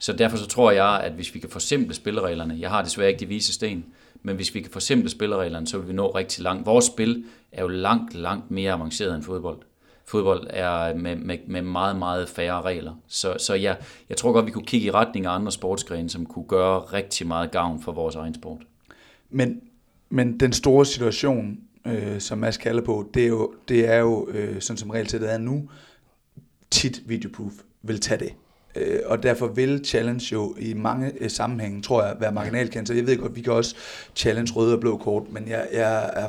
Så derfor så tror jeg, at hvis vi kan forsimple spillereglerne, jeg har desværre ikke de vise sten, men hvis vi kan forsimple spillereglerne, så vil vi nå rigtig langt. Vores spil er jo langt, langt mere avanceret end fodbold. Fodbold er med, med, med meget, meget færre regler. Så, så ja, jeg tror godt, vi kunne kigge i retning af andre sportsgrene, som kunne gøre rigtig meget gavn for vores egen sport. Men, men den store situation, øh, som Mads kalder på, det er jo, det er jo øh, sådan som regelsættet er nu, tit videoproof vil tage det. Øh, og derfor vil challenge jo i mange øh, sammenhænge, tror jeg, være marginalkendt. Så jeg ved godt, vi kan også challenge røde og blå kort, men jeg, jeg er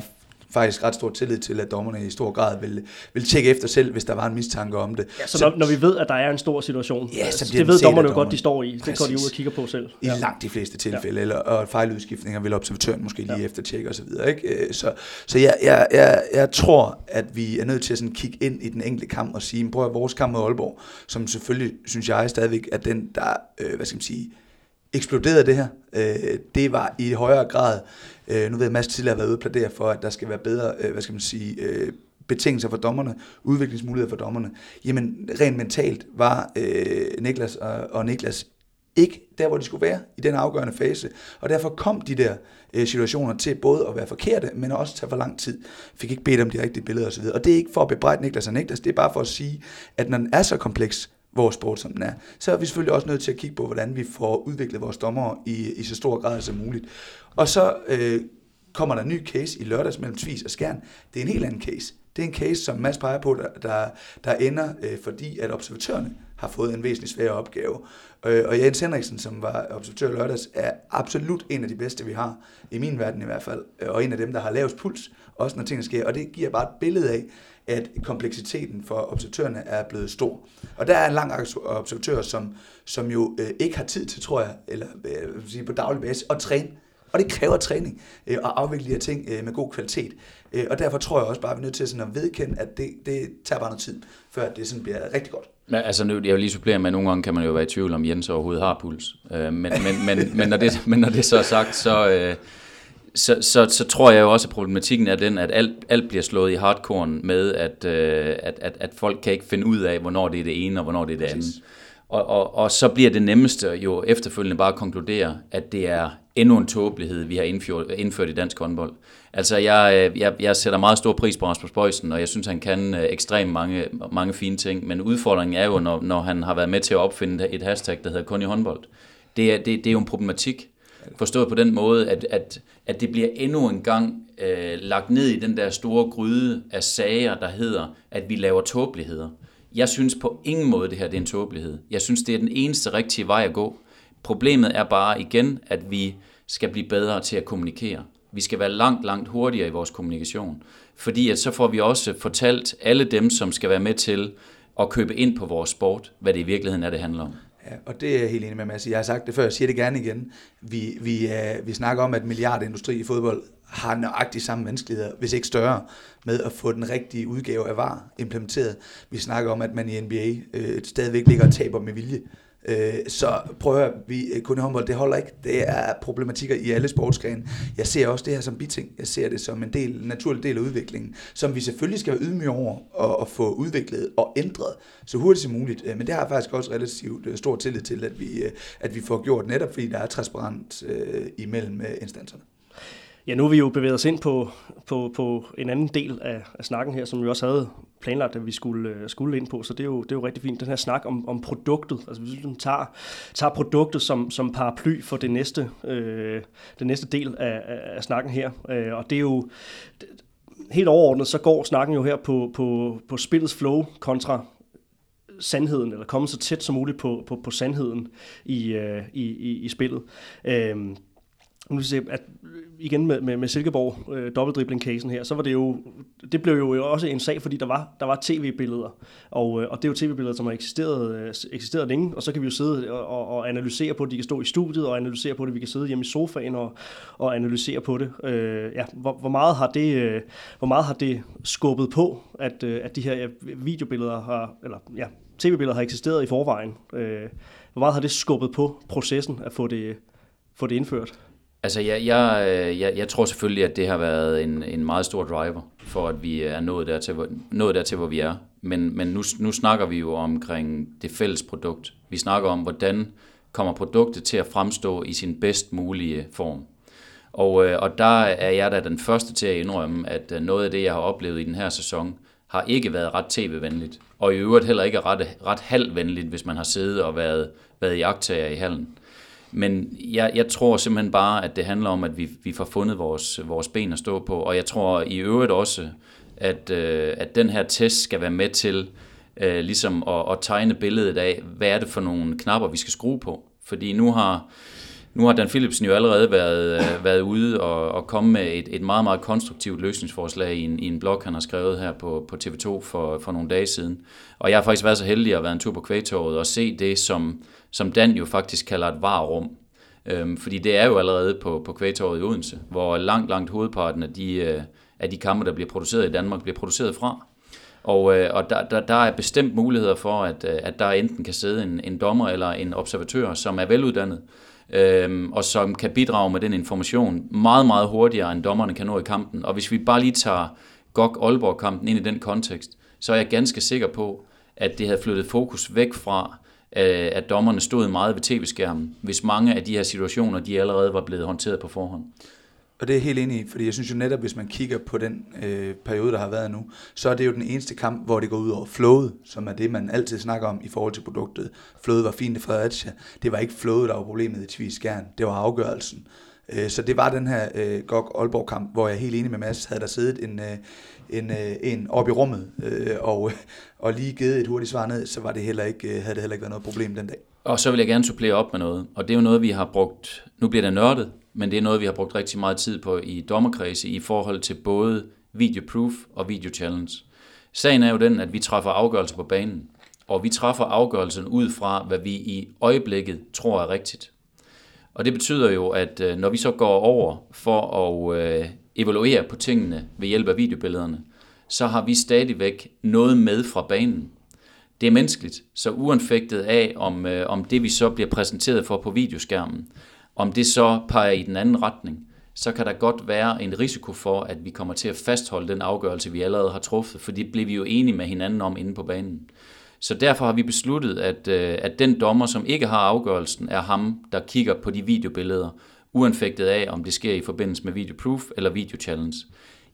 faktisk ret stor tillid til, at dommerne i stor grad vil, vil tjekke efter selv, hvis der var en mistanke om det. Ja, så, så når, når vi ved, at der er en stor situation, ja, så det ved dommerne jo godt, de står i. Det går de ud og kigger på selv. I ja. langt de fleste tilfælde, ja. eller, og fejludskiftninger vil observatøren måske lige ja. efter tjekke osv. Ikke? Øh, så, så jeg, jeg, jeg, jeg tror, at vi er nødt til at sådan kigge ind i den enkelte kamp og sige, prøv at vores kamp mod Aalborg, som selvfølgelig, synes jeg stadigvæk, er den, der, øh, hvad skal man sige, eksploderede det her. Øh, det var i højere grad, øh, nu ved jeg, Mads tidligere har været ude og plædere for, at der skal være bedre, øh, hvad skal man sige, øh, betingelser for dommerne, udviklingsmuligheder for dommerne. Jamen, rent mentalt var øh, Niklas og, og Niklas ikke der, hvor de skulle være i den afgørende fase. Og derfor kom de der øh, situationer til både at være forkerte, men også tage for lang tid. Fik ikke bedt om de rigtige billeder osv. Og det er ikke for at bebrejde Niklas og Niklas, det er bare for at sige, at når den er så kompleks, vores sport, som den er, så er vi selvfølgelig også nødt til at kigge på, hvordan vi får udviklet vores dommer i, i så stor grad som muligt. Og så øh, kommer der en ny case i lørdags mellem Tvis og Skjern. Det er en helt anden case. Det er en case, som Mads peger på, der, der, der ender, øh, fordi at observatørerne har fået en væsentlig svær opgave. Øh, og Jens Henriksen, som var observatør lørdags, er absolut en af de bedste, vi har, i min verden i hvert fald, øh, og en af dem, der har lavest puls, også når tingene sker. Og det giver bare et billede af, at kompleksiteten for observatørerne er blevet stor. Og der er en lang observatører, som, som jo øh, ikke har tid til, tror jeg, eller øh, sige på daglig basis, at træne Og det kræver træning øh, og afvikle de her ting øh, med god kvalitet. Øh, og derfor tror jeg også bare, at vi er nødt til sådan at vedkende, at det, det tager bare noget tid, før det sådan bliver rigtig godt. Ja, altså nu, jeg vil lige supplere med, at nogle gange kan man jo være i tvivl om Jens overhovedet har puls. Øh, men, men, men, men, når det, men når det så er sagt, så, øh, så, så, så tror jeg jo også, at problematikken er den, at alt, alt bliver slået i hardcore med, at, øh, at, at, at folk kan ikke finde ud af, hvornår det er det ene og hvornår det er det andet. Og, og, og så bliver det nemmeste jo efterfølgende bare at konkludere, at det er endnu en tåbelighed, vi har indført, indført i dansk håndbold. Altså, jeg, jeg, jeg sætter meget stor pris på Rasmus Bøjsen, og jeg synes, han kan øh, ekstremt mange, mange fine ting. Men udfordringen er jo, når, når han har været med til at opfinde et hashtag, der hedder kun i håndbold. Det er, det, det er jo en problematik. Forstået på den måde, at, at, at det bliver endnu en gang øh, lagt ned i den der store gryde af sager, der hedder, at vi laver tåbeligheder. Jeg synes på ingen måde, det her det er en tåbelighed. Jeg synes, det er den eneste rigtige vej at gå. Problemet er bare igen, at vi skal blive bedre til at kommunikere. Vi skal være langt, langt hurtigere i vores kommunikation. Fordi at så får vi også fortalt alle dem, som skal være med til at købe ind på vores sport, hvad det i virkeligheden er, det handler om. Ja, og det er jeg helt enig med, Mads. Jeg har sagt det før, jeg siger det gerne igen. Vi, vi, uh, vi snakker om, at milliardindustri i fodbold har nøjagtigt samme vanskeligheder, hvis ikke større, med at få den rigtige udgave af VAR implementeret. Vi snakker om, at man i NBA øh, stadigvæk ligger og taber med vilje. Øh, så prøv at høre, vi, øh, kun i håndbold, det holder ikke. Det er problematikker i alle sportsgrene. Jeg ser også det her som biting. Jeg ser det som en del, en naturlig del af udviklingen, som vi selvfølgelig skal være ydmyge over og, og få udviklet og ændret så hurtigt som muligt. Øh, men det har jeg faktisk også relativt øh, stor tillid til, at vi, at vi får gjort netop, fordi der er transparent øh, imellem instanserne. Ja, nu har vi jo bevæget os ind på, på, på en anden del af, af snakken her, som vi også havde planlagt, at vi skulle, øh, skulle ind på, så det er, jo, det er jo rigtig fint. Den her snak om, om produktet, altså hvis vi tager, tager produktet som, som paraply for det næste, øh, den næste del af, af snakken her, øh, og det er jo helt overordnet, så går snakken jo her på, på, på spillets flow kontra sandheden, eller komme så tæt som muligt på, på, på sandheden i, øh, i, i, i spillet. Øh, nu vil se, at igen med, med, med Silkeborg øh, dobbeltdribling-casen her, så var det jo, det blev jo også en sag, fordi der var, der var tv-billeder, og, øh, og det er jo tv-billeder, som har eksisteret, øh, eksisteret længe, og så kan vi jo sidde og, og analysere på det, de kan stå i studiet og analysere på det, vi kan sidde hjemme i sofaen og, og analysere på det. Øh, ja, hvor, hvor, meget har det, øh, hvor meget har det skubbet på, at, øh, at de her ja, videobilleder har, eller ja, tv-billeder har eksisteret i forvejen? Øh, hvor meget har det skubbet på processen at få det, få det indført? Altså, jeg, jeg, øh, jeg, jeg tror selvfølgelig, at det har været en, en meget stor driver for, at vi er nået dertil, hvor, nået dertil, hvor vi er. Men, men nu, nu snakker vi jo omkring det fælles produkt. Vi snakker om, hvordan kommer produktet til at fremstå i sin bedst mulige form. Og, øh, og der er jeg da den første til at indrømme, at øh, noget af det, jeg har oplevet i den her sæson, har ikke været ret tv-venligt. Og i øvrigt heller ikke ret, ret halvvenligt, hvis man har siddet og været, været i aktager i hallen. Men jeg, jeg tror simpelthen bare, at det handler om, at vi, vi får fundet vores, vores ben at stå på. Og jeg tror i øvrigt også, at, øh, at den her test skal være med til øh, ligesom at, at tegne billedet af, hvad er det for nogle knapper, vi skal skrue på. Fordi nu har, nu har Dan Philipsen jo allerede været, øh, været ude og, og komme med et, et meget, meget konstruktivt løsningsforslag i en, i en blog, han har skrevet her på, på TV2 for, for nogle dage siden. Og jeg har faktisk været så heldig at være en tur på kvægtorvet og se det, som, som Dan jo faktisk kalder et varerum. Øhm, fordi det er jo allerede på, på kvægtorvet i Odense, hvor langt, langt hovedparten af de, øh, af de kampe, der bliver produceret i Danmark, bliver produceret fra. Og, øh, og der, der, der er bestemt muligheder for, at, øh, at der enten kan sidde en, en dommer eller en observatør, som er veluddannet, øhm, og som kan bidrage med den information meget, meget hurtigere, end dommerne kan nå i kampen. Og hvis vi bare lige tager GOG-Aalborg-kampen ind i den kontekst, så er jeg ganske sikker på, at det havde flyttet fokus væk fra, Øh, at dommerne stod meget ved tv-skærmen, hvis mange af de her situationer, de allerede var blevet håndteret på forhånd. Og det er helt enig i, fordi jeg synes jo netop, hvis man kigger på den øh, periode, der har været nu, så er det jo den eneste kamp, hvor det går ud over flowet, som er det, man altid snakker om i forhold til produktet. Flowet var fint i Fredericia. Det var ikke flowet, der var problemet i Tvis Skjern. Det var afgørelsen. Øh, så det var den her øh, GOG-Aalborg-kamp, hvor jeg er helt enig med Mads, havde der siddet en, øh, en, øh, en op i rummet øh, og, *laughs* og lige givet et hurtigt svar ned, så var det heller ikke, øh, havde det heller ikke været noget problem den dag. Og så vil jeg gerne supplere op med noget, og det er jo noget, vi har brugt, nu bliver det nørdet, men det er noget, vi har brugt rigtig meget tid på i dommerkredse i forhold til både video proof og video challenge. Sagen er jo den, at vi træffer afgørelser på banen, og vi træffer afgørelsen ud fra, hvad vi i øjeblikket tror er rigtigt. Og det betyder jo, at øh, når vi så går over for at øh, evaluere på tingene ved hjælp af videobillederne, så har vi stadigvæk noget med fra banen. Det er menneskeligt, så uanfægtet af, om, øh, om det vi så bliver præsenteret for på videoskærmen, om det så peger i den anden retning, så kan der godt være en risiko for, at vi kommer til at fastholde den afgørelse, vi allerede har truffet, for det bliver vi jo enige med hinanden om inde på banen. Så derfor har vi besluttet, at, øh, at den dommer, som ikke har afgørelsen, er ham, der kigger på de videobilleder, uanfægtet af, om det sker i forbindelse med video proof eller video challenge.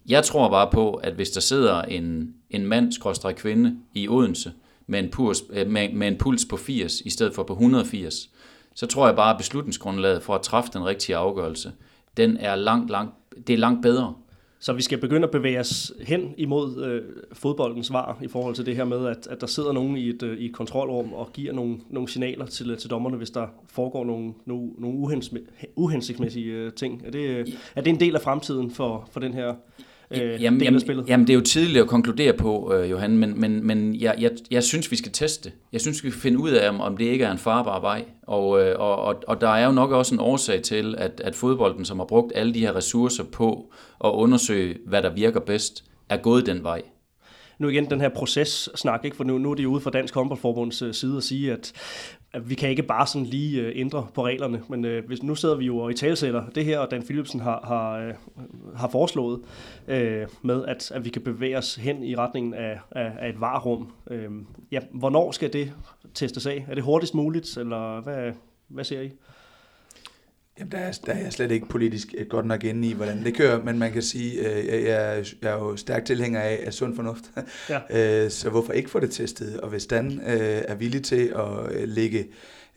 Jeg tror bare på, at hvis der sidder en, en mand, kvinde i Odense, med en, puls, øh, med, med en puls på 80 i stedet for på 180, så tror jeg bare, at beslutningsgrundlaget for at træffe den rigtige afgørelse, den er langt, langt, det er langt bedre. Så vi skal begynde at bevæge os hen imod øh, fodboldens var i forhold til det her med, at, at der sidder nogen i et, øh, i et kontrolrum og giver nogle, nogle signaler til, øh, til dommerne, hvis der foregår nogle, nogle, nogle uhensigtsmæssige øh, ting. Er det, er det en del af fremtiden for, for den her øh, jamen, del af spillet? Jamen, det er jo tidligt at konkludere på, øh, Johan, men, men, men jeg, jeg, jeg synes, vi skal teste. Jeg synes, vi skal finde ud af, om, om det ikke er en farbar vej. Og, øh, og, og, og der er jo nok også en årsag til, at, at fodbolden, som har brugt alle de her ressourcer på at undersøge, hvad der virker bedst, er gået den vej nu igen den her proces-snak, ikke? for nu, nu er det ude fra Dansk Håndboldforbunds øh, side at sige, at, at vi kan ikke bare sådan lige øh, ændre på reglerne, men øh, hvis, nu sidder vi jo og i talsætter det her, og Dan Philipsen har, har, øh, har foreslået øh, med, at, at vi kan bevæge os hen i retningen af, af, af et varerum. Øh, ja, hvornår skal det testes af? Er det hurtigst muligt, eller hvad, hvad ser I? Jamen, der er, der er jeg slet ikke politisk øh, godt nok inde i, hvordan det kører, men man kan sige, at øh, jeg, jeg er jo stærk tilhænger af, af sund fornuft. *laughs* Ja. Øh, så hvorfor ikke få det testet? Og hvis Dan er villig til at lægge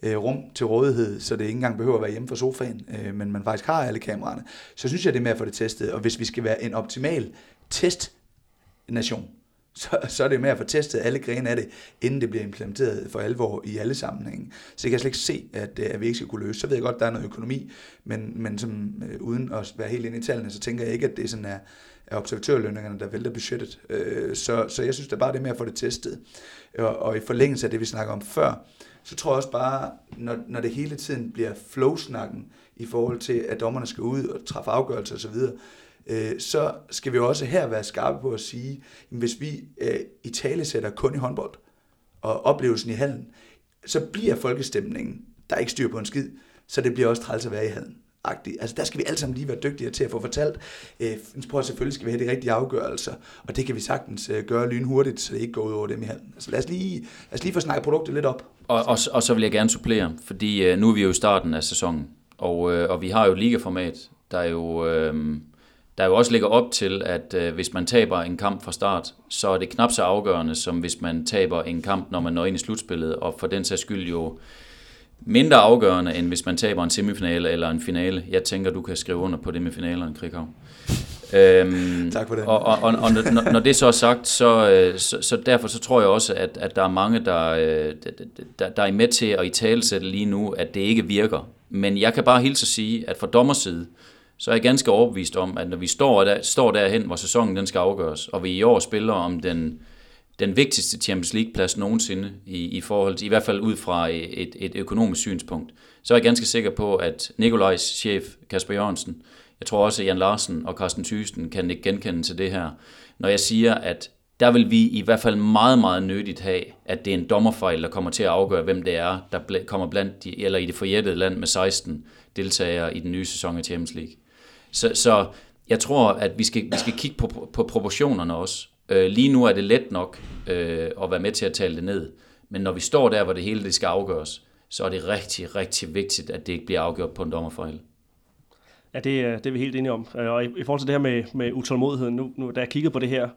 rum til rådighed, så det ikke engang behøver at være hjemme fra sofaen, men man faktisk har alle kameraerne, så synes jeg, det er med at få det testet. Og hvis vi skal være en optimal testnation, så, så er det med at få testet alle grene af det, inden det bliver implementeret for alvor i alle sammenhænge. Så jeg kan slet ikke se, at, øh, at vi ikke skal kunne løse. Så ved jeg godt, at der er noget økonomi, men, men som, øh, uden at være helt inde i tallene, så tænker jeg ikke, at det sådan er, er observatørlønningerne, der vælter budgettet. Øh, så, så jeg synes det er bare det med at få det testet. Og, og i forlængelse af det, vi snakker om før, så tror jeg også bare, når, når det hele tiden bliver flow-snakken i forhold til, at dommerne skal ud og træffe afgørelser osv., øh, så skal vi også her være skarpe på at sige, at hvis vi øh, i tale sætter kun i håndbold og oplevelsen i hallen, så bliver folkestemningen, der er ikke styr på en skid, så det bliver også træls at være i hallen. Altså der skal vi alle sammen lige være dygtigere til at få fortalt. Øh, prøv selvfølgelig skal vi have de rigtige afgørelser, og det kan vi sagtens øh, gøre lynhurtigt, så det ikke går ud over dem i hallen. Altså lad os lige, lad os lige få snakket produktet lidt op. Og, og, og så vil jeg gerne supplere, fordi øh, nu er vi jo i starten af sæsonen, og, øh, og vi har jo et ligaformat, der er jo... Øh, der jo også ligger op til, at øh, hvis man taber en kamp fra start, så er det knap så afgørende, som hvis man taber en kamp, når man når ind i slutspillet, og for den sags skyld jo mindre afgørende, end hvis man taber en semifinale eller en finale. Jeg tænker, du kan skrive under på det med finalerne, Krikhav. Øhm, tak for det. Og, og, og, og når, når det så er sagt, så, øh, så, så derfor så tror jeg også, at, at der er mange, der, øh, der, der er med til at i talesætte lige nu, at det ikke virker. Men jeg kan bare hilse at sige, at fra dommerside, så er jeg ganske overbevist om, at når vi står, der, står derhen, hvor sæsonen den skal afgøres, og vi i år spiller om den, den vigtigste Champions League-plads nogensinde, i, i forhold til, i hvert fald ud fra et, et økonomisk synspunkt, så er jeg ganske sikker på, at Nikolajs chef, Kasper Jørgensen, jeg tror også, at Jan Larsen og Carsten Thysten kan ikke genkende til det her, når jeg siger, at der vil vi i hvert fald meget, meget nødigt have, at det er en dommerfejl, der kommer til at afgøre, hvem det er, der kommer blandt de, eller i det forjættede land med 16 deltagere i den nye sæson af Champions League. Så, så jeg tror, at vi skal, vi skal kigge på, på proportionerne også. Øh, lige nu er det let nok øh, at være med til at tale det ned. Men når vi står der, hvor det hele det skal afgøres, så er det rigtig, rigtig vigtigt, at det ikke bliver afgjort på en dommerforhold. Ja, det, øh, det er vi helt enige om. Øh, og i, i forhold til det her med, med utålmodigheden, nu, nu, da jeg kiggede på det her,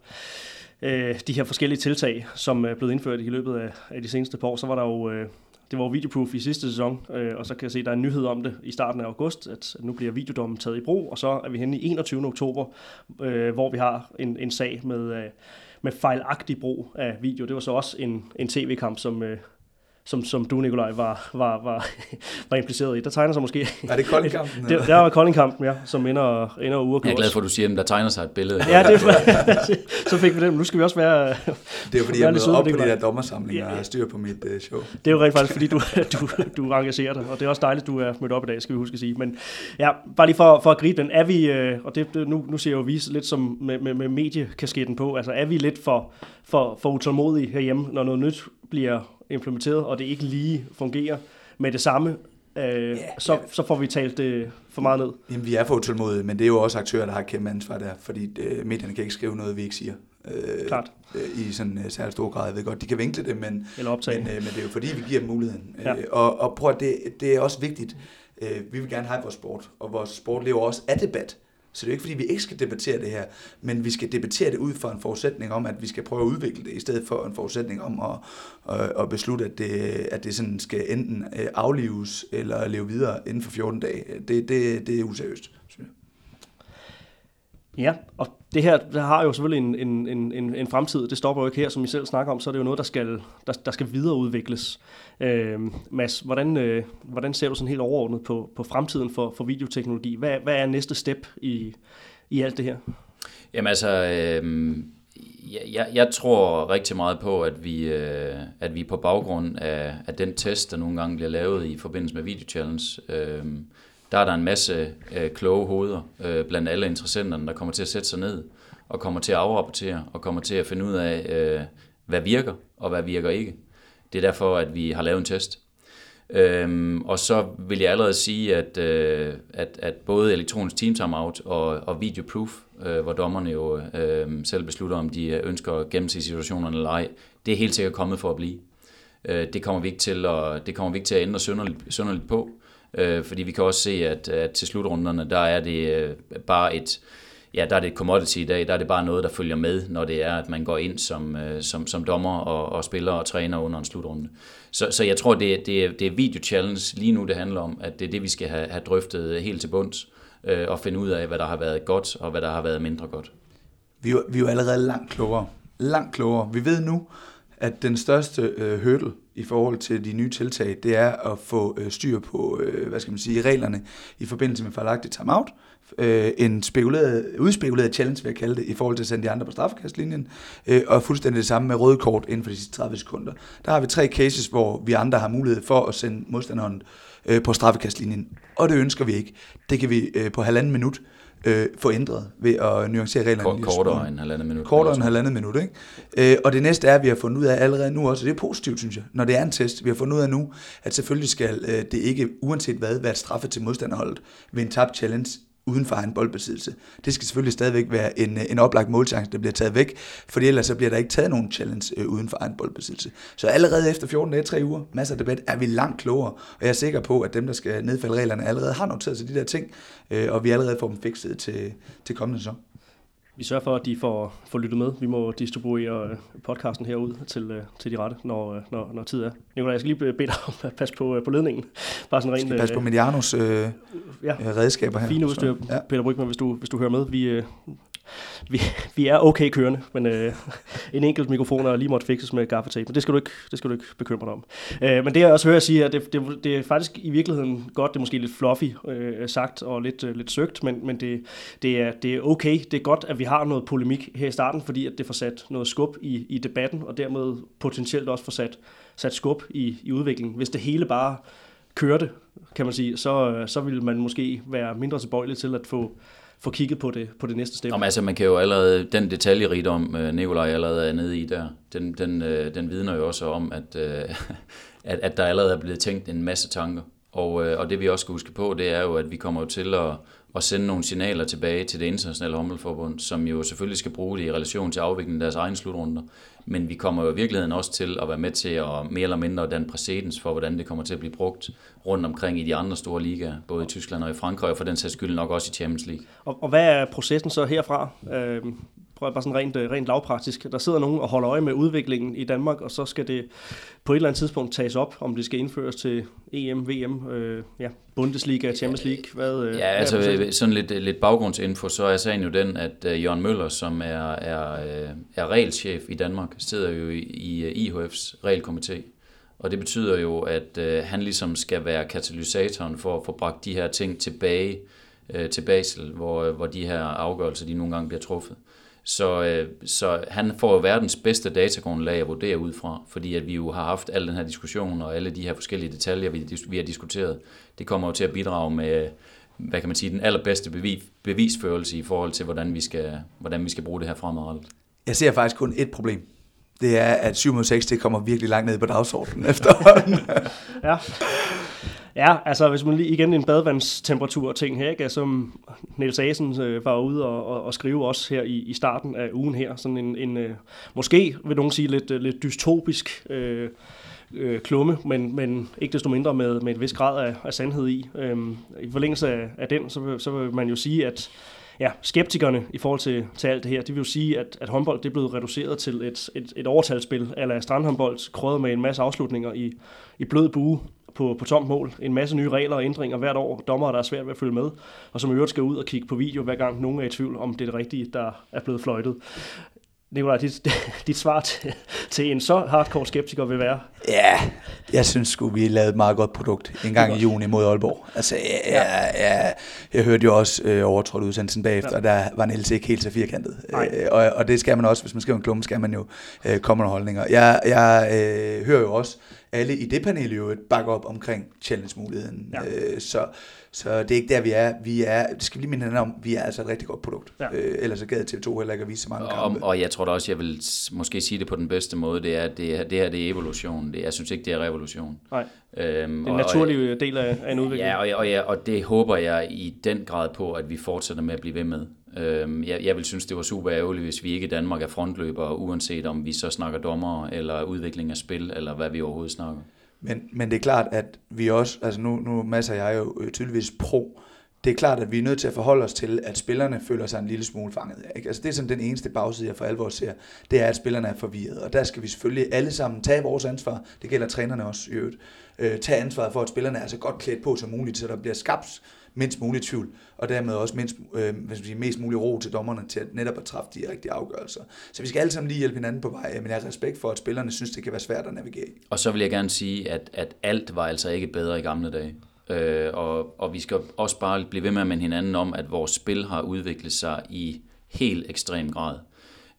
øh, de her forskellige tiltag, som øh, er blevet indført i løbet af, af de seneste par år, så var der jo øh, det var videoproof i sidste sæson, øh, og så kan jeg se, at der er en nyhed om det i starten af august, at nu bliver videodommen taget i brug, og så er vi henne i 21. oktober, øh, hvor vi har en, en sag med, øh, med fejlagtig brug af video. Det var så også en, en tv-kamp, som, øh, som, som du, Nikolaj, var, var, var, *laughs* var impliceret i. Der tegner sig måske... Er det Kolding-kampen? *laughs* det, der var Kolding-kampen, ja, som ender, ender uafgjort. Jeg er glad for, at du siger, at der tegner sig et billede. Ja, det, *laughs* så fik vi den. Nu skal vi også være... Det er jo fordi, jeg møder op på de der dommersamlinger og har styr på mit uh, show. Det er jo rent faktisk, fordi du, du, du engagerer dig, og det er også dejligt, at du er mødt op i dag, skal vi huske at sige. Men ja, bare lige for, for at gribe den, er vi, øh, og det, det, nu, nu ser jeg jo vise lidt som med, med, med mediekasketten på, altså er vi lidt for, for, for utålmodige herhjemme, når noget nyt bliver implementeret, og det ikke lige fungerer med det samme, øh, yeah, så, yeah. så får vi talt det for meget ned. Jamen, vi er for utålmodige, men det er jo også aktører, der har kæmpe ansvar der, fordi øh, medierne kan ikke skrive noget, vi ikke siger. Øh, Klart. Øh, I sådan øh, særlig stor grad. Jeg ved godt, de kan vinkle det, men, Eller optage. men, øh, men det er jo fordi, vi giver dem muligheden. Ja. Øh, og, og prøv at det, det er også vigtigt. Øh, vi vil gerne have vores sport, og vores sport lever også af debat. Så det er ikke, fordi vi ikke skal debattere det her, men vi skal debattere det ud fra en forudsætning om, at vi skal prøve at udvikle det, i stedet for en forudsætning om at, at, at beslutte, at det, at det sådan skal enten øh, aflives eller leve videre inden for 14 dage. Det, det, det er useriøst. Ja, og det her det har jo selvfølgelig en, en, en, en fremtid. Det stopper jo ikke her, som I selv snakker om. Så er det jo noget, der skal, der, der skal videreudvikles. Øh, Mads, hvordan, øh, hvordan ser du sådan helt overordnet på, på fremtiden for, for videoteknologi? Hvad, hvad er næste step i, i alt det her? Jamen altså, øh, jeg, jeg tror rigtig meget på, at vi, øh, at vi på baggrund af, af den test, der nogle gange bliver lavet i forbindelse med Video Challenge, øh, der er der en masse øh, kloge hoveder øh, blandt alle interessenterne, der kommer til at sætte sig ned og kommer til at afrapportere og kommer til at finde ud af, øh, hvad virker og hvad virker ikke. Det er derfor, at vi har lavet en test. Øhm, og så vil jeg allerede sige, at, øh, at, at både elektronisk team timeout og, og video proof, øh, hvor dommerne jo øh, selv beslutter, om de øh, ønsker at gennemse situationerne eller ej, det er helt sikkert kommet for at blive. Øh, det, kommer vi ikke til at, det kommer vi ikke til at ændre sønderligt, sønderligt på. Øh, fordi vi kan også se, at, at til slutrunderne, der er det øh, bare et, ja, der er det et commodity i dag, der er det bare noget, der følger med, når det er, at man går ind som, øh, som, som dommer og, og spiller og træner under en slutrunde. Så, så jeg tror, det det, er, det er video challenge lige nu, det handler om, at det er det, vi skal have, have drøftet helt til bunds, øh, og finde ud af, hvad der har været godt, og hvad der har været mindre godt. Vi er, vi er jo allerede langt klogere. Langt klogere. Vi ved nu, at den største øh, hurdle i forhold til de nye tiltag, det er at få øh, styr på, øh, hvad skal man sige, reglerne i forbindelse med fejlagtig timeout, øh, en spekuleret, udspekuleret challenge, vil jeg kalde det, i forhold til at sende de andre på straffekastlinjen, øh, og fuldstændig det samme med røde kort inden for de sidste 30 sekunder. Der har vi tre cases, hvor vi andre har mulighed for at sende modstanderen øh, på straffekastlinjen, og det ønsker vi ikke. Det kan vi øh, på halvanden minut øh, få ændret ved at nuancere reglerne. Kort, kortere end halvandet minut. Kortere end halvandet minut, ikke? Øh, og det næste er, at vi har fundet ud af allerede nu også, og det er positivt, synes jeg, når det er en test, vi har fundet ud af nu, at selvfølgelig skal øh, det ikke, uanset hvad, være et straffe til modstanderholdet ved en tabt challenge uden for egen boldbesiddelse. Det skal selvfølgelig stadigvæk være en, øh, en oplagt målchance, der bliver taget væk, for ellers så bliver der ikke taget nogen challenge øh, uden for egen boldbesiddelse. Så allerede efter 14 dage, 3 uger, masser af debat, er vi langt klogere, og jeg er sikker på, at dem, der skal nedfælde reglerne, allerede har noteret sig de der ting, øh, og vi allerede får dem fikset til, til kommende sæson. Vi sørger for, at de får, får lyttet med. Vi må distribuere øh, podcasten herud til, øh, til de rette, når, øh, når, når tid er. Nicolaj, jeg skal lige bede dig om at passe på, på ledningen. Bare sådan rent, skal passe på Medianos øh, ja, redskaber her. Fine udstyr, ja. Peter Brygman, hvis du, hvis du hører med. Vi, vi, vi er okay kørende, men øh, en enkelt mikrofon er lige måtte fikses med gaffatape, men det skal du ikke, det skal du ikke bekymre dig om. Øh, men det jeg også hører sige, at det, det, det er faktisk i virkeligheden godt, det er måske lidt fluffy øh, sagt og lidt, øh, lidt søgt, men, men det, det, er, det er okay, det er godt, at vi har noget polemik her i starten, fordi at det får sat noget skub i, i debatten, og dermed potentielt også får sat, sat skub i, i udviklingen. Hvis det hele bare kørte, kan man sige, så, øh, så vil man måske være mindre tilbøjelig til at få få kigget på det, på det næste step. Jamen, altså, man kan jo allerede, den detaljerigdom, øh, Nikolaj allerede er nede i der, den, den, øh, den vidner jo også om, at, øh, *laughs* at, at der allerede er blevet tænkt en masse tanker. Og, og det vi også skal huske på, det er jo, at vi kommer jo til at, at sende nogle signaler tilbage til det internationale håndboldforbund, som jo selvfølgelig skal bruge det i relation til afviklingen af deres egne slutrunder. Men vi kommer jo i virkeligheden også til at være med til at mere eller mindre danne præcedens for, hvordan det kommer til at blive brugt rundt omkring i de andre store ligaer, både i Tyskland og i Frankrig, og for den sags skyld nok også i Champions League. Og, og hvad er processen så herfra? Øh, bare sådan rent, øh, rent lavpraktisk. Der sidder nogen og holder øje med udviklingen i Danmark, og så skal det på et eller andet tidspunkt tages op, om det skal indføres til EM, VM, øh, ja, Bundesliga, Champions League. Hvad, øh, ja, altså hvad sådan lidt, lidt baggrundsinfo, så er sagen jo den, at uh, Jørgen Møller, som er, er, er regelchef i Danmark, sidder jo i, i IHF's regelkomité. Og det betyder jo, at øh, han ligesom skal være katalysatoren for at få bragt de her ting tilbage øh, til Basel, hvor, hvor de her afgørelser de nogle gange bliver truffet. Så, øh, så han får jo verdens bedste datagrundlag at vurdere ud fra, fordi at vi jo har haft al den her diskussion og alle de her forskellige detaljer, vi, vi har diskuteret. Det kommer jo til at bidrage med, hvad kan man sige, den allerbedste bevis, bevisførelse i forhold til, hvordan vi, skal, hvordan vi skal bruge det her fremadrettet. Jeg ser faktisk kun et problem. Det er, at 7 mod 6 det kommer virkelig langt ned på dagsordenen *laughs* efterhånden. ja. Ja, altså hvis man lige igen en badevandstemperatur ting her, ikke? Altså, som Niels Asen øh, var ude og, og, og skrive også her i, i starten af ugen her, sådan en, en øh, måske vil nogen sige lidt, øh, lidt dystopisk øh, øh, klumme, men, men ikke desto mindre med, med et vis grad af, af sandhed i. Øhm, I forlængelse af, af den, så vil, så vil man jo sige, at ja, skeptikerne i forhold til, til alt det her, det vil jo sige, at, at håndbold det er blevet reduceret til et, et, et overtalsspil, eller strandhåndbold, krøjet med en masse afslutninger i, i blød bue på, på tomt mål. En masse nye regler og ændringer hvert år. Dommer, der er svært ved at følge med, og som i øvrigt skal ud og kigge på video, hver gang nogen er i tvivl om, det er det rigtige, der er blevet fløjtet. Nikolaj, dit, *laughs* dit svar til, til en så hardcore skeptiker vil være? Ja, jeg synes sgu, vi lavede et meget godt produkt en gang i juni mod Aalborg. Altså, jeg, ja. jeg, jeg, jeg hørte jo også øh, overtrådt udsendelsen bagefter, ja. og der var Niels ikke helt så firkantet. Øh, og, og det skal man også, hvis man skriver en klumme, skal man jo øh, komme med holdninger. Jeg, jeg øh, hører jo også alle i det panel jo bakke op omkring challenge-muligheden. Ja. Øh, så så det er ikke der, vi er. Vi er, det skal vi lige minde hinanden om, vi er altså et rigtig godt produkt. Ja. Øh, ellers så gad TV2 heller ikke at vise så mange kampe. Og, og jeg tror da også, jeg vil måske sige det på den bedste måde, det er, at det, her, det her det er evolution. Det, jeg synes ikke, det er revolution. Nej. Øhm, det er en naturlig og, del af, af en udvikling. Ja, og, og, ja, og det håber jeg i den grad på, at vi fortsætter med at blive ved med. Øhm, jeg, jeg vil synes, det var super ærgerligt, hvis vi ikke i Danmark er frontløbere, uanset om vi så snakker dommer, eller udvikling af spil, eller hvad vi overhovedet snakker. Men, men det er klart, at vi også, altså nu, nu masser jeg jo øh, tydeligvis pro, det er klart, at vi er nødt til at forholde os til, at spillerne føler sig en lille smule fanget. Ikke? Altså det er sådan den eneste bagside, jeg for alvor ser, det er, at spillerne er forvirret. Og der skal vi selvfølgelig alle sammen tage vores ansvar. Det gælder trænerne også i øvrigt. Øh, tage ansvaret for, at spillerne er så godt klædt på som muligt, så der bliver skabt mindst muligt tvivl, og dermed også mindst, øh, hvad skal sige, mest mulig ro til dommerne til at netop at træffe de rigtige afgørelser. Så vi skal alle sammen lige hjælpe hinanden på vej, men jeg har respekt for, at spillerne synes, det kan være svært at navigere i. Og så vil jeg gerne sige, at, at alt var altså ikke bedre i gamle dage. Øh, og, og vi skal også bare blive ved med at minde hinanden om, at vores spil har udviklet sig i helt ekstrem grad.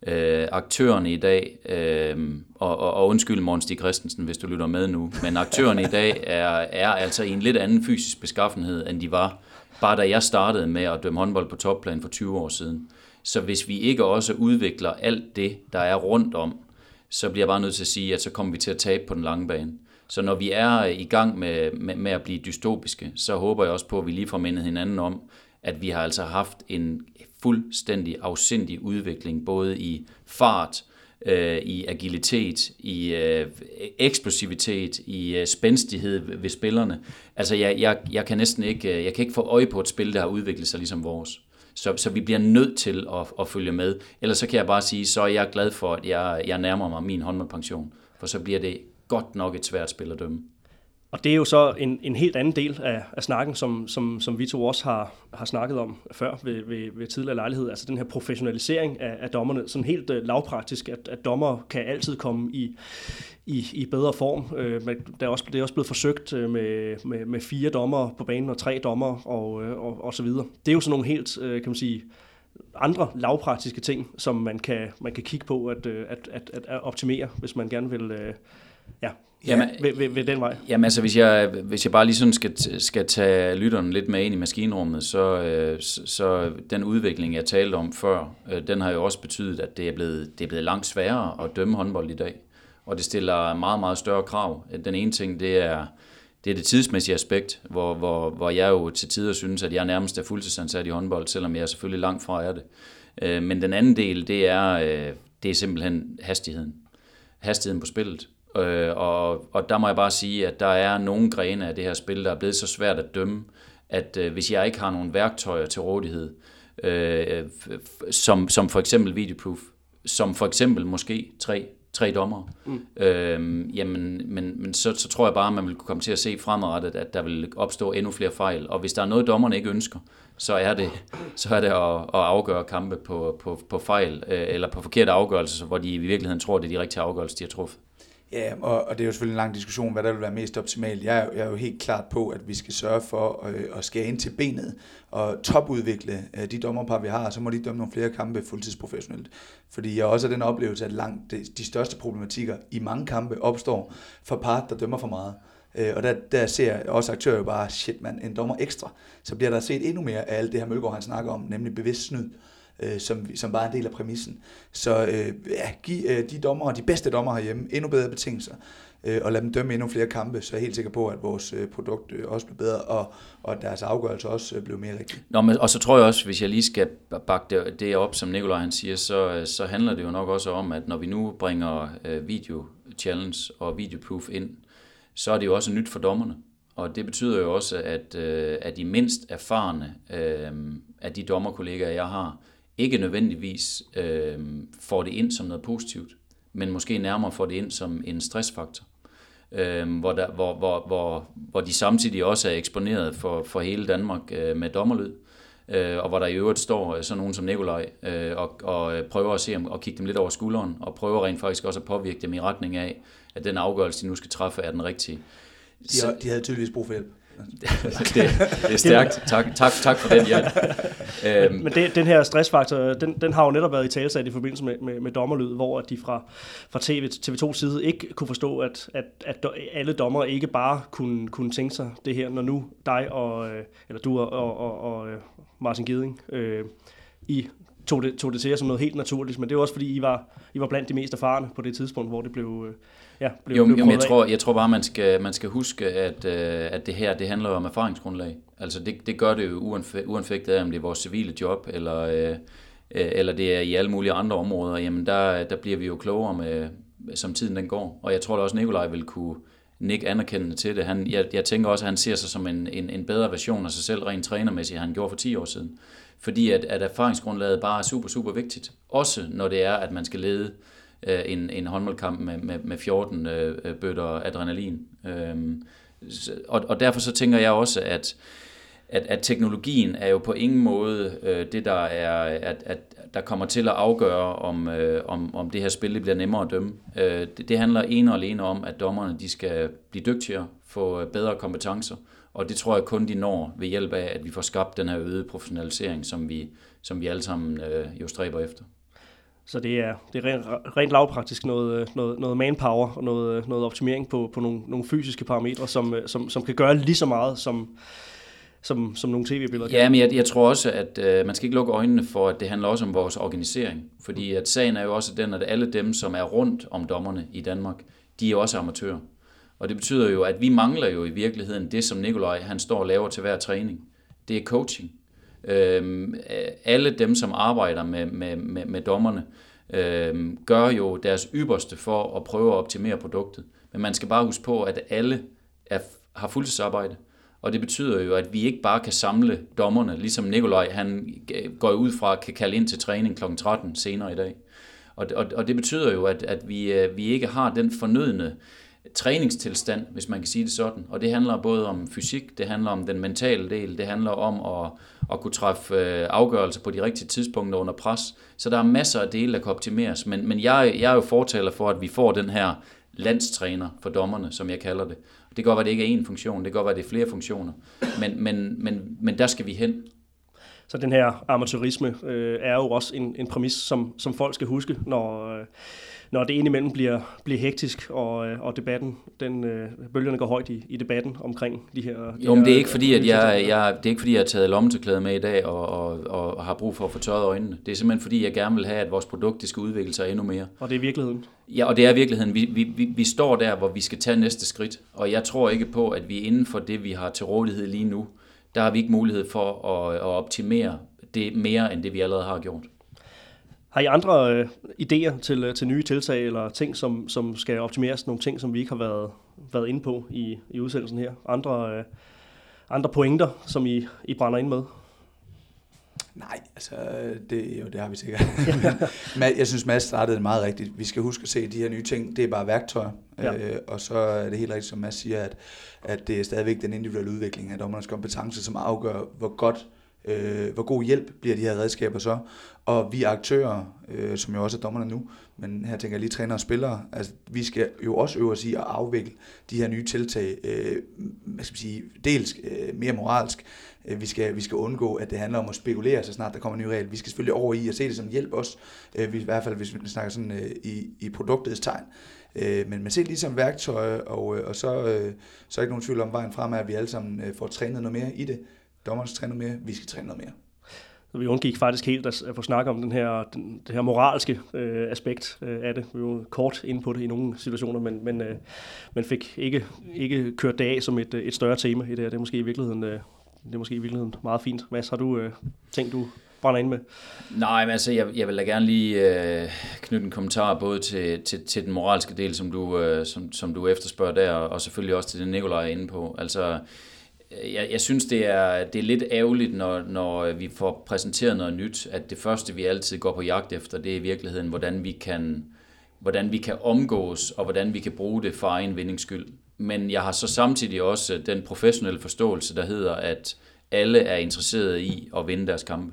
Øh, aktørerne i dag, øh, og, og, og undskyld Morten Stig Christensen, hvis du lytter med nu, men aktørerne i dag er, er altså i en lidt anden fysisk beskaffenhed, end de var, bare da jeg startede med at dømme håndbold på topplan for 20 år siden. Så hvis vi ikke også udvikler alt det, der er rundt om, så bliver jeg bare nødt til at sige, at så kommer vi til at tabe på den lange bane. Så når vi er i gang med, med, med at blive dystopiske, så håber jeg også på, at vi lige får mindet hinanden om, at vi har altså haft en fuldstændig afsindig udvikling, både i fart, øh, i agilitet, i øh, eksplosivitet, i øh, spændstighed ved spillerne. Altså jeg, jeg, jeg kan næsten ikke, øh, jeg kan ikke få øje på et spil, der har udviklet sig ligesom vores. Så, så vi bliver nødt til at, at følge med. Ellers så kan jeg bare sige, så er jeg glad for, at jeg, jeg nærmer mig min håndboldpension. For så bliver det godt nok et svært spil at dømme. Og det er jo så en, en helt anden del af, af snakken, som, som, som vi to også har, har snakket om før ved, ved, ved tidligere lejlighed. Altså den her professionalisering af, af dommerne. Sådan helt uh, lavpraktisk, at, at dommer kan altid komme i, i, i bedre form. Uh, men der er også, det er også blevet forsøgt uh, med, med, med fire dommer på banen og tre dommer og, uh, og, og så videre. Det er jo sådan nogle helt, uh, kan man sige, andre lavpraktiske ting, som man kan, man kan kigge på at, at, at, at optimere, hvis man gerne vil ja, Jamen, ved, ved, ved den vej? Jamen altså, hvis jeg, hvis jeg bare lige sådan skal, skal tage lytteren lidt med ind i maskinrummet, så, øh, så, så den udvikling, jeg talte om før, øh, den har jo også betydet, at det er, blevet, det er blevet langt sværere at dømme håndbold i dag. Og det stiller meget, meget større krav. Den ene ting, det er, det er det tidsmæssige aspekt, hvor, hvor, hvor jeg jo til tider synes, at jeg nærmest er fuldtidsansat i håndbold, selvom jeg selvfølgelig langt fra er det. Øh, men den anden del, det er, det er simpelthen hastigheden. Hastigheden på spillet. Øh, og, og der må jeg bare sige, at der er nogle grene af det her spil, der er blevet så svært at dømme, at øh, hvis jeg ikke har nogle værktøjer til rådighed, øh, som, som for eksempel videoproof, som for eksempel måske tre, tre dommer, mm. øh, jamen, men, men så, så tror jeg bare, at man vil komme til at se fremadrettet, at der vil opstå endnu flere fejl. Og hvis der er noget, dommerne ikke ønsker, så er det, så er det at, at afgøre kampe på, på, på fejl, øh, eller på forkerte afgørelser, hvor de i virkeligheden tror, det er de rigtige afgørelser, de har truffet. Ja, og, og det er jo selvfølgelig en lang diskussion, hvad der vil være mest optimalt. Jeg er, jeg er jo helt klart på, at vi skal sørge for at, at skære ind til benet og topudvikle øh, de dommerpar, vi har, så må de dømme nogle flere kampe fuldtidsprofessionelt. Fordi jeg også har den oplevelse, at langt de, de største problematikker i mange kampe opstår for par, der dømmer for meget. Øh, og der, der ser også aktører jo bare, shit mand, en dommer ekstra. Så bliver der set endnu mere af alt det her Mølgaard, han snakker om, nemlig bevidst snyd øh, Øh, som, som bare er en del af præmissen. Så øh, ja, giv øh, de dommer, de bedste dommer herhjemme, endnu bedre betingelser, øh, og lad dem dømme endnu flere kampe, så er jeg helt sikker på, at vores øh, produkt øh, også bliver bedre, og, og deres afgørelse også øh, bliver mere rigtig. Nå, men, og så tror jeg også, hvis jeg lige skal bakke det, det op, som Nikolaj han siger, så, øh, så handler det jo nok også om, at når vi nu bringer øh, video challenge og videoproof ind, så er det jo også nyt for dommerne. Og det betyder jo også, at, øh, at de mindst erfarne øh, af de dommerkollegaer, jeg har, ikke nødvendigvis øh, får det ind som noget positivt, men måske nærmere får det ind som en stressfaktor. Øh, hvor, der, hvor, hvor, hvor, hvor de samtidig også er eksponeret for, for hele Danmark øh, med dommerlyd, øh, og hvor der i øvrigt står sådan nogen som Nikolaj øh, og, og prøver at se og kigge dem lidt over skulderen, og prøver rent faktisk også at påvirke dem i retning af, at den afgørelse, de nu skal træffe, er den rigtige. De, har, de havde tydeligvis brug for hjælp. Det, det er stærkt. Tak, tak, tak for den hjælp. Øhm. Men det, den her stressfaktor, den, den har jo netop været i talsat i forbindelse med, med, med dommerlyd, hvor de fra, fra TV, TV2 side ikke kunne forstå, at, at, at alle dommer ikke bare kunne, kunne tænke sig det her, når nu dig og, øh, eller du og, og, og, og øh, Martin Giding, øh, I tog det, tog det til jer som noget helt naturligt, men det er også fordi, I var, I var blandt de mest erfarne på det tidspunkt, hvor det blev, øh, ja, blev, jo, blev jo, jeg, tror, jeg tror bare, man skal, man skal huske, at, øh, at det her, det handler om erfaringsgrundlag. Altså det, det gør det jo uanfægtet af, om det er vores civile job, eller, øh, øh, eller det er i alle mulige andre områder, jamen der, der bliver vi jo klogere med, som tiden den går. Og jeg tror da også, Nikolaj vil kunne nikke anerkendende til det. Han, jeg, jeg tænker også, at han ser sig som en, en, en bedre version af sig selv, rent trænermæssigt, han gjorde for 10 år siden. Fordi at, at erfaringsgrundlaget bare er super, super vigtigt. Også når det er, at man skal lede øh, Øh, en, en håndboldkamp med, med, med 14 øh, øh, bøtter adrenalin. Øh, og, og derfor så tænker jeg også, at, at, at teknologien er jo på ingen måde øh, det, der er, at, at der kommer til at afgøre, om, øh, om, om det her spil det bliver nemmere at dømme. Øh, det, det handler ene og alene om, at dommerne de skal blive dygtigere, få øh, bedre kompetencer, og det tror jeg kun de når ved hjælp af, at vi får skabt den her øgede professionalisering, som vi, som vi alle sammen øh, jo stræber efter. Så det er, det er rent, rent lavpraktisk noget, øh, noget, noget manpower og noget, øh, noget optimering på, på nogle, nogle fysiske parametre, som, øh, som, som kan gøre lige så meget som, som, som nogle tv-billeder Ja, men jeg, jeg tror også, at øh, man skal ikke lukke øjnene for, at det handler også om vores organisering. Fordi at sagen er jo også den, at alle dem, som er rundt om dommerne i Danmark, de er også amatører. Og det betyder jo, at vi mangler jo i virkeligheden det, som Nikolaj han står og laver til hver træning. Det er coaching. Øhm, alle dem, som arbejder med, med, med, med dommerne, øh, gør jo deres ypperste for at prøve at optimere produktet. Men man skal bare huske på, at alle er, har fuldtidsarbejde. Og det betyder jo, at vi ikke bare kan samle dommerne, ligesom Nikolaj han går ud fra kan kalde ind til træning kl. 13 senere i dag. Og, og, og det betyder jo, at, at vi, øh, vi ikke har den fornødne træningstilstand, hvis man kan sige det sådan. Og det handler både om fysik, det handler om den mentale del, det handler om at, at kunne træffe øh, afgørelser på de rigtige tidspunkter under pres. Så der er masser af dele, der kan optimeres. Men, men jeg, jeg er jo fortaler for, at vi får den her landstræner for dommerne, som jeg kalder det. Det kan godt være, det ikke er én funktion, det kan godt være, det er flere funktioner. Men, men, men, men der skal vi hen. Så den her amatørisme øh, er jo også en, en præmis, som, som folk skal huske, når, øh, når det indimellem bliver, bliver hektisk, og, øh, og debatten, den, øh, bølgerne går højt i, i debatten omkring de her... De jo, men det er ikke fordi, at jeg, jeg, det er ikke fordi, jeg har taget lommetørklæde med i dag og, og, og har brug for at få tørret øjnene. Det er simpelthen fordi, jeg gerne vil have, at vores produkt det skal udvikle sig endnu mere. Og det er virkeligheden? Ja, og det er virkeligheden. Vi, vi, vi, vi står der, hvor vi skal tage næste skridt, og jeg tror ikke på, at vi inden for det, vi har til rådighed lige nu, der har vi ikke mulighed for at, at optimere det mere, end det vi allerede har gjort. Har I andre øh, idéer til, øh, til nye tiltag, eller ting, som, som skal optimeres? Nogle ting, som vi ikke har været, været inde på i, i udsendelsen her? Andre, øh, andre pointer, som I, I brænder ind med? Nej, altså, det, jo, det har vi sikkert. *laughs* Men jeg synes, Mads startede meget rigtigt. Vi skal huske at se de her nye ting. Det er bare værktøjer. Ja. Øh, og så er det helt rigtigt, som Mads siger, at, at det er stadigvæk den individuelle udvikling af dommernes kompetence, som afgør, hvor godt Øh, hvor god hjælp bliver de her redskaber så? Og vi aktører, øh, som jo også er dommerne nu, men her tænker jeg lige træner og spillere, altså vi skal jo også øve os i at afvikle de her nye tiltag, øh, hvad skal man sige, dels øh, mere moralsk, øh, vi, skal, vi skal undgå, at det handler om at spekulere, så snart der kommer en ny regel. Vi skal selvfølgelig over i at se det som hjælp også, øh, i hvert fald hvis vi snakker sådan øh, i, i produktets tegn. Øh, men man ser det lige som værktøj, og, øh, og så, øh, så er ikke nogen tvivl om vejen frem, at vi alle sammen øh, får trænet noget mere i det. Dommerne skal træne noget mere, vi skal træne noget mere. Så vi undgik faktisk helt at, få snakket om den her, den, det her moralske øh, aspekt øh, af det. Vi var kort inde på det i nogle situationer, men, men, øh, men fik ikke, ikke kørt det af som et, et større tema i det her. Det er måske i virkeligheden, øh, det er måske i virkeligheden meget fint. Hvad har du øh, tænkt, du brænder ind med? Nej, men altså, jeg, jeg vil da gerne lige øh, knytte en kommentar både til, til, til den moralske del, som du, øh, som, som du efterspørger der, og selvfølgelig også til det, Nikolaj er inde på. Altså, jeg, jeg synes, det er, det er lidt ærgerligt, når, når vi får præsenteret noget nyt, at det første, vi altid går på jagt efter, det er i virkeligheden, hvordan vi kan, hvordan vi kan omgås, og hvordan vi kan bruge det for egen vindingsskyld. Men jeg har så samtidig også den professionelle forståelse, der hedder, at alle er interesserede i at vinde deres kampe.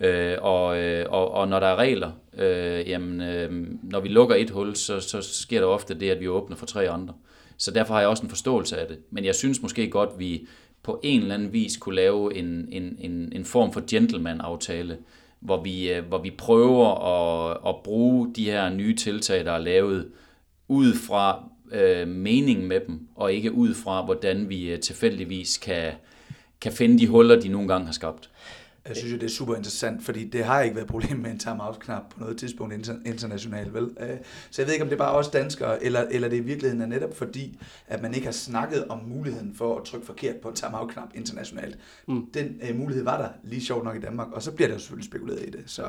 Øh, og, øh, og, og når der er regler, øh, jamen, øh, når vi lukker et hul, så, så sker der ofte det, at vi åbner for tre andre. Så derfor har jeg også en forståelse af det. Men jeg synes måske godt, at vi på en eller anden vis kunne lave en, en, en, en form for gentleman-aftale, hvor vi, øh, hvor vi prøver at, at bruge de her nye tiltag, der er lavet, ud fra øh, meningen med dem, og ikke ud fra, hvordan vi øh, tilfældigvis kan, kan finde de huller, de nogle gange har skabt. Jeg synes jo, det er super interessant, fordi det har ikke været et problem med en timeout-knap på noget tidspunkt internationalt, vel? Øh, så jeg ved ikke, om det er bare os danskere, eller, eller det i virkeligheden er netop fordi, at man ikke har snakket om muligheden for at trykke forkert på en timeout-knap internationalt. Mm. Den uh, mulighed var der lige sjovt nok i Danmark, og så bliver der jo selvfølgelig spekuleret i det. Så,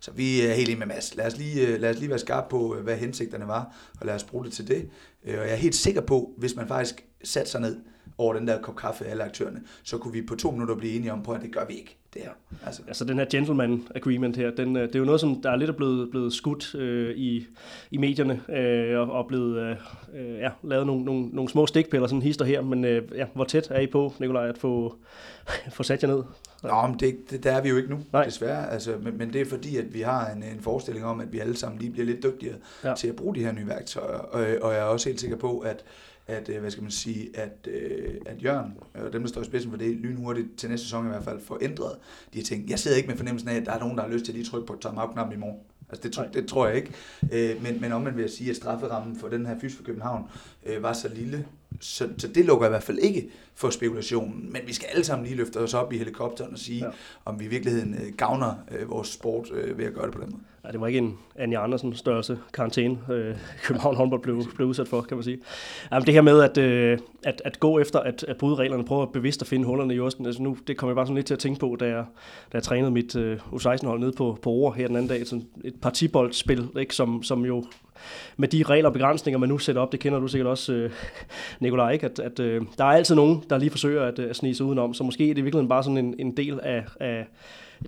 så vi er helt enige med Mads. Lad os, lige, uh, lad os lige være skarpe på, hvad hensigterne var, og lad os bruge det til det. Og jeg er helt sikker på, hvis man faktisk satte sig ned over den der kop kaffe alle aktørerne, så kunne vi på to minutter blive enige om på, at det gør vi ikke. Det her. Altså. altså den her gentleman agreement her, den, øh, det er jo noget, som der er lidt blevet, blevet skudt øh, i, i medierne, øh, og, og blevet øh, øh, ja, lavet nogle, nogle, nogle små stikpiller, sådan hister her, men øh, ja, hvor tæt er I på, Nikolaj, at få, *laughs* få sat jer ned? Nå, men det, det, der er vi jo ikke nu, Nej. desværre. Altså, men, men det er fordi, at vi har en, en forestilling om, at vi alle sammen lige bliver lidt dygtigere ja. til at bruge de her nye værktøjer. Og, og jeg er også helt sikker på, at at, øh, hvad skal man sige, at, øh, at Jørgen, og dem, der står i spidsen for det, lynhurtigt til næste sæson i hvert fald, får ændret de ting. Jeg sidder ikke med fornemmelsen af, at der er nogen, der har lyst til at lige trykke på timeout-knappen i morgen. Altså det, det, det tror jeg ikke. Øh, men, men omvendt vil jeg sige, at strafferammen for den her fys for København øh, var så lille, så, så det lukker i hvert fald ikke for spekulationen. Men vi skal alle sammen lige løfte os op i helikopteren og sige, ja. om vi i virkeligheden øh, gavner øh, vores sport øh, ved at gøre det på den måde. Ja, det var ikke en Anja Andersen størrelse karantæne, øh, København håndbold blev, blev udsat for, kan man sige. Jamen, det her med at, øh, at, at gå efter at, at bryde reglerne, prøve at bevidst at finde hullerne i osten, altså nu, det kommer jeg bare sådan lidt til at tænke på, da jeg, da jeg trænede mit øh, U16-hold nede på, på Ore her den anden dag, sådan et partiboldspil, ikke, som, som jo med de regler og begrænsninger, man nu sætter op, det kender du sikkert også, øh, Nikolaj, ikke? at, at øh, der er altid nogen, der lige forsøger at, at snige sig udenom, så måske er det virkelig bare sådan en, en del af, af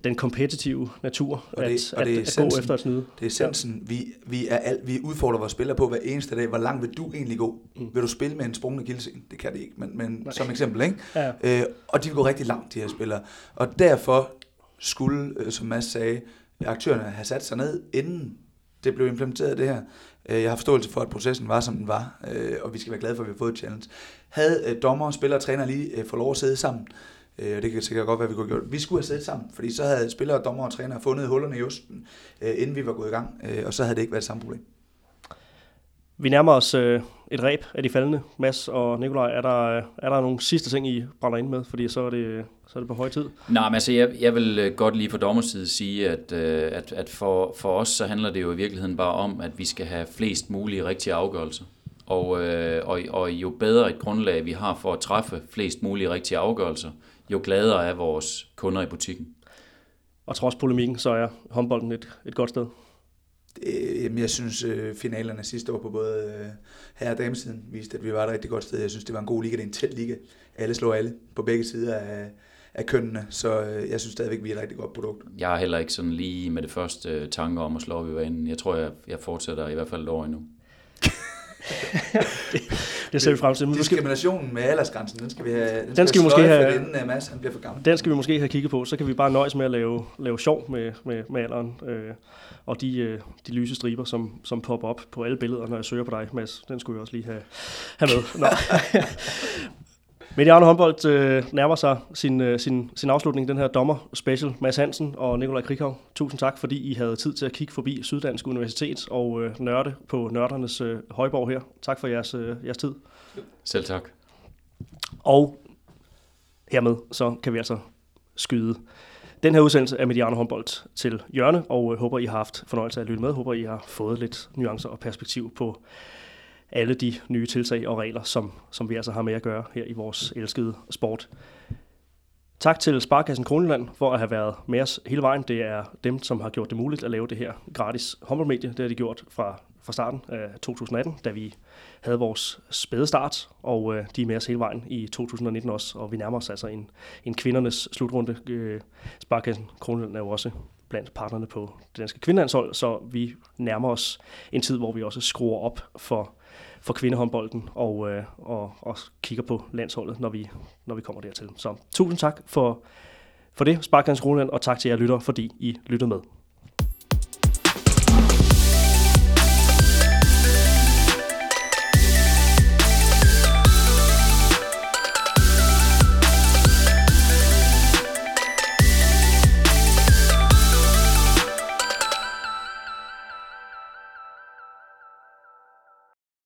den kompetitive natur, og det, at, og det at, at gå efter at snyde. Det er essensen. Ja. Vi, vi, er alt, vi udfordrer vores spillere på hver eneste dag. Hvor langt vil du egentlig gå? Mm. Vil du spille med en sprungende gildsen? Det kan det ikke, men, men som eksempel. Ikke? Ja. Øh, og de vil gå rigtig langt, de her spillere. Og derfor skulle, øh, som Mads sagde, aktørerne have sat sig ned, inden det blev implementeret det her. Øh, jeg har forståelse for, at processen var, som den var, øh, og vi skal være glade for, at vi har fået et challenge. Havde øh, dommer, spillere og træner lige fået lov at sidde sammen, og det kan sikkert godt være, vi kunne have gjort. Vi skulle have siddet sammen, fordi så havde spillere, dommer og træner fundet hullerne i osten, inden vi var gået i gang, og så havde det ikke været det samme problem. Vi nærmer os øh, et ræb af de faldende. Mads og Nikolaj, er der, er der nogle sidste ting, I brænder ind med? Fordi så er det, så er det på høj tid. Nej, men altså, jeg, jeg vil øh, godt lige fra dommerside sige, at, øh, at, at for, for os, så handler det jo i virkeligheden bare om, at vi skal have flest mulige rigtige afgørelser. Og, og, og jo bedre et grundlag vi har for at træffe flest mulige rigtige afgørelser, jo gladere er vores kunder i butikken. Og trods polemikken, så er håndbolden et, et godt sted. Jamen, jeg synes, øh, finalerne sidste år på både øh, herre- og damesiden viste, at vi var et rigtig godt sted. Jeg synes, det var en god liga. Det er en tæt liga. Alle slår alle på begge sider af, af kønnene, så øh, jeg synes stadigvæk, vi er et rigtig godt produkt. Jeg har heller ikke sådan lige med det første tanker om at slå op i vanen. Jeg tror, jeg, jeg fortsætter i hvert fald et år endnu. *laughs* *laughs* det, ser vi frem til. Men skal, Diskriminationen med aldersgrænsen, den skal vi have, den Den skal vi måske have- inden uh, Mads han bliver for gammel. den skal vi måske have kigget på. Så kan vi bare nøjes med at lave, lave sjov med, med, med alderen. Øh, og de, øh, de lyse striber, som, som popper op på alle billeder, når jeg søger på dig, Mads. Den skulle jeg også lige have, have med. Nå. *laughs* Mediano håndbold øh, nærmer sig sin, øh, sin, sin afslutning, den her dommer special. Mads Hansen og Nikolaj Krikhav, tusind tak, fordi I havde tid til at kigge forbi Syddansk Universitet og øh, nørde på nørdernes øh, højborg her. Tak for jeres, øh, jeres tid. Selv tak. Og hermed så kan vi altså skyde den her udsendelse af Mediano håndbold til hjørne, og øh, håber, I har haft fornøjelse af at lytte med. Håber, I har fået lidt nuancer og perspektiv på alle de nye tiltag og regler, som, som vi altså har med at gøre her i vores elskede sport. Tak til Sparkassen Kroneland for at have været med os hele vejen. Det er dem, som har gjort det muligt at lave det her gratis håndboldmedie. Det har de gjort fra, fra starten af 2018, da vi havde vores spæde start, og øh, de er med os hele vejen i 2019 også, og vi nærmer os altså en, en kvindernes slutrunde. Øh, Sparkassen Kroneland er jo også blandt partnerne på det danske kvindelandshold, så vi nærmer os en tid, hvor vi også skruer op for, for kvindehåndbolden og, øh, og, og kigger på landsholdet, når vi, når vi kommer dertil. Så tusind tak for, for det, Sparkassen Roland, og tak til jer lyttere, fordi I lyttede med.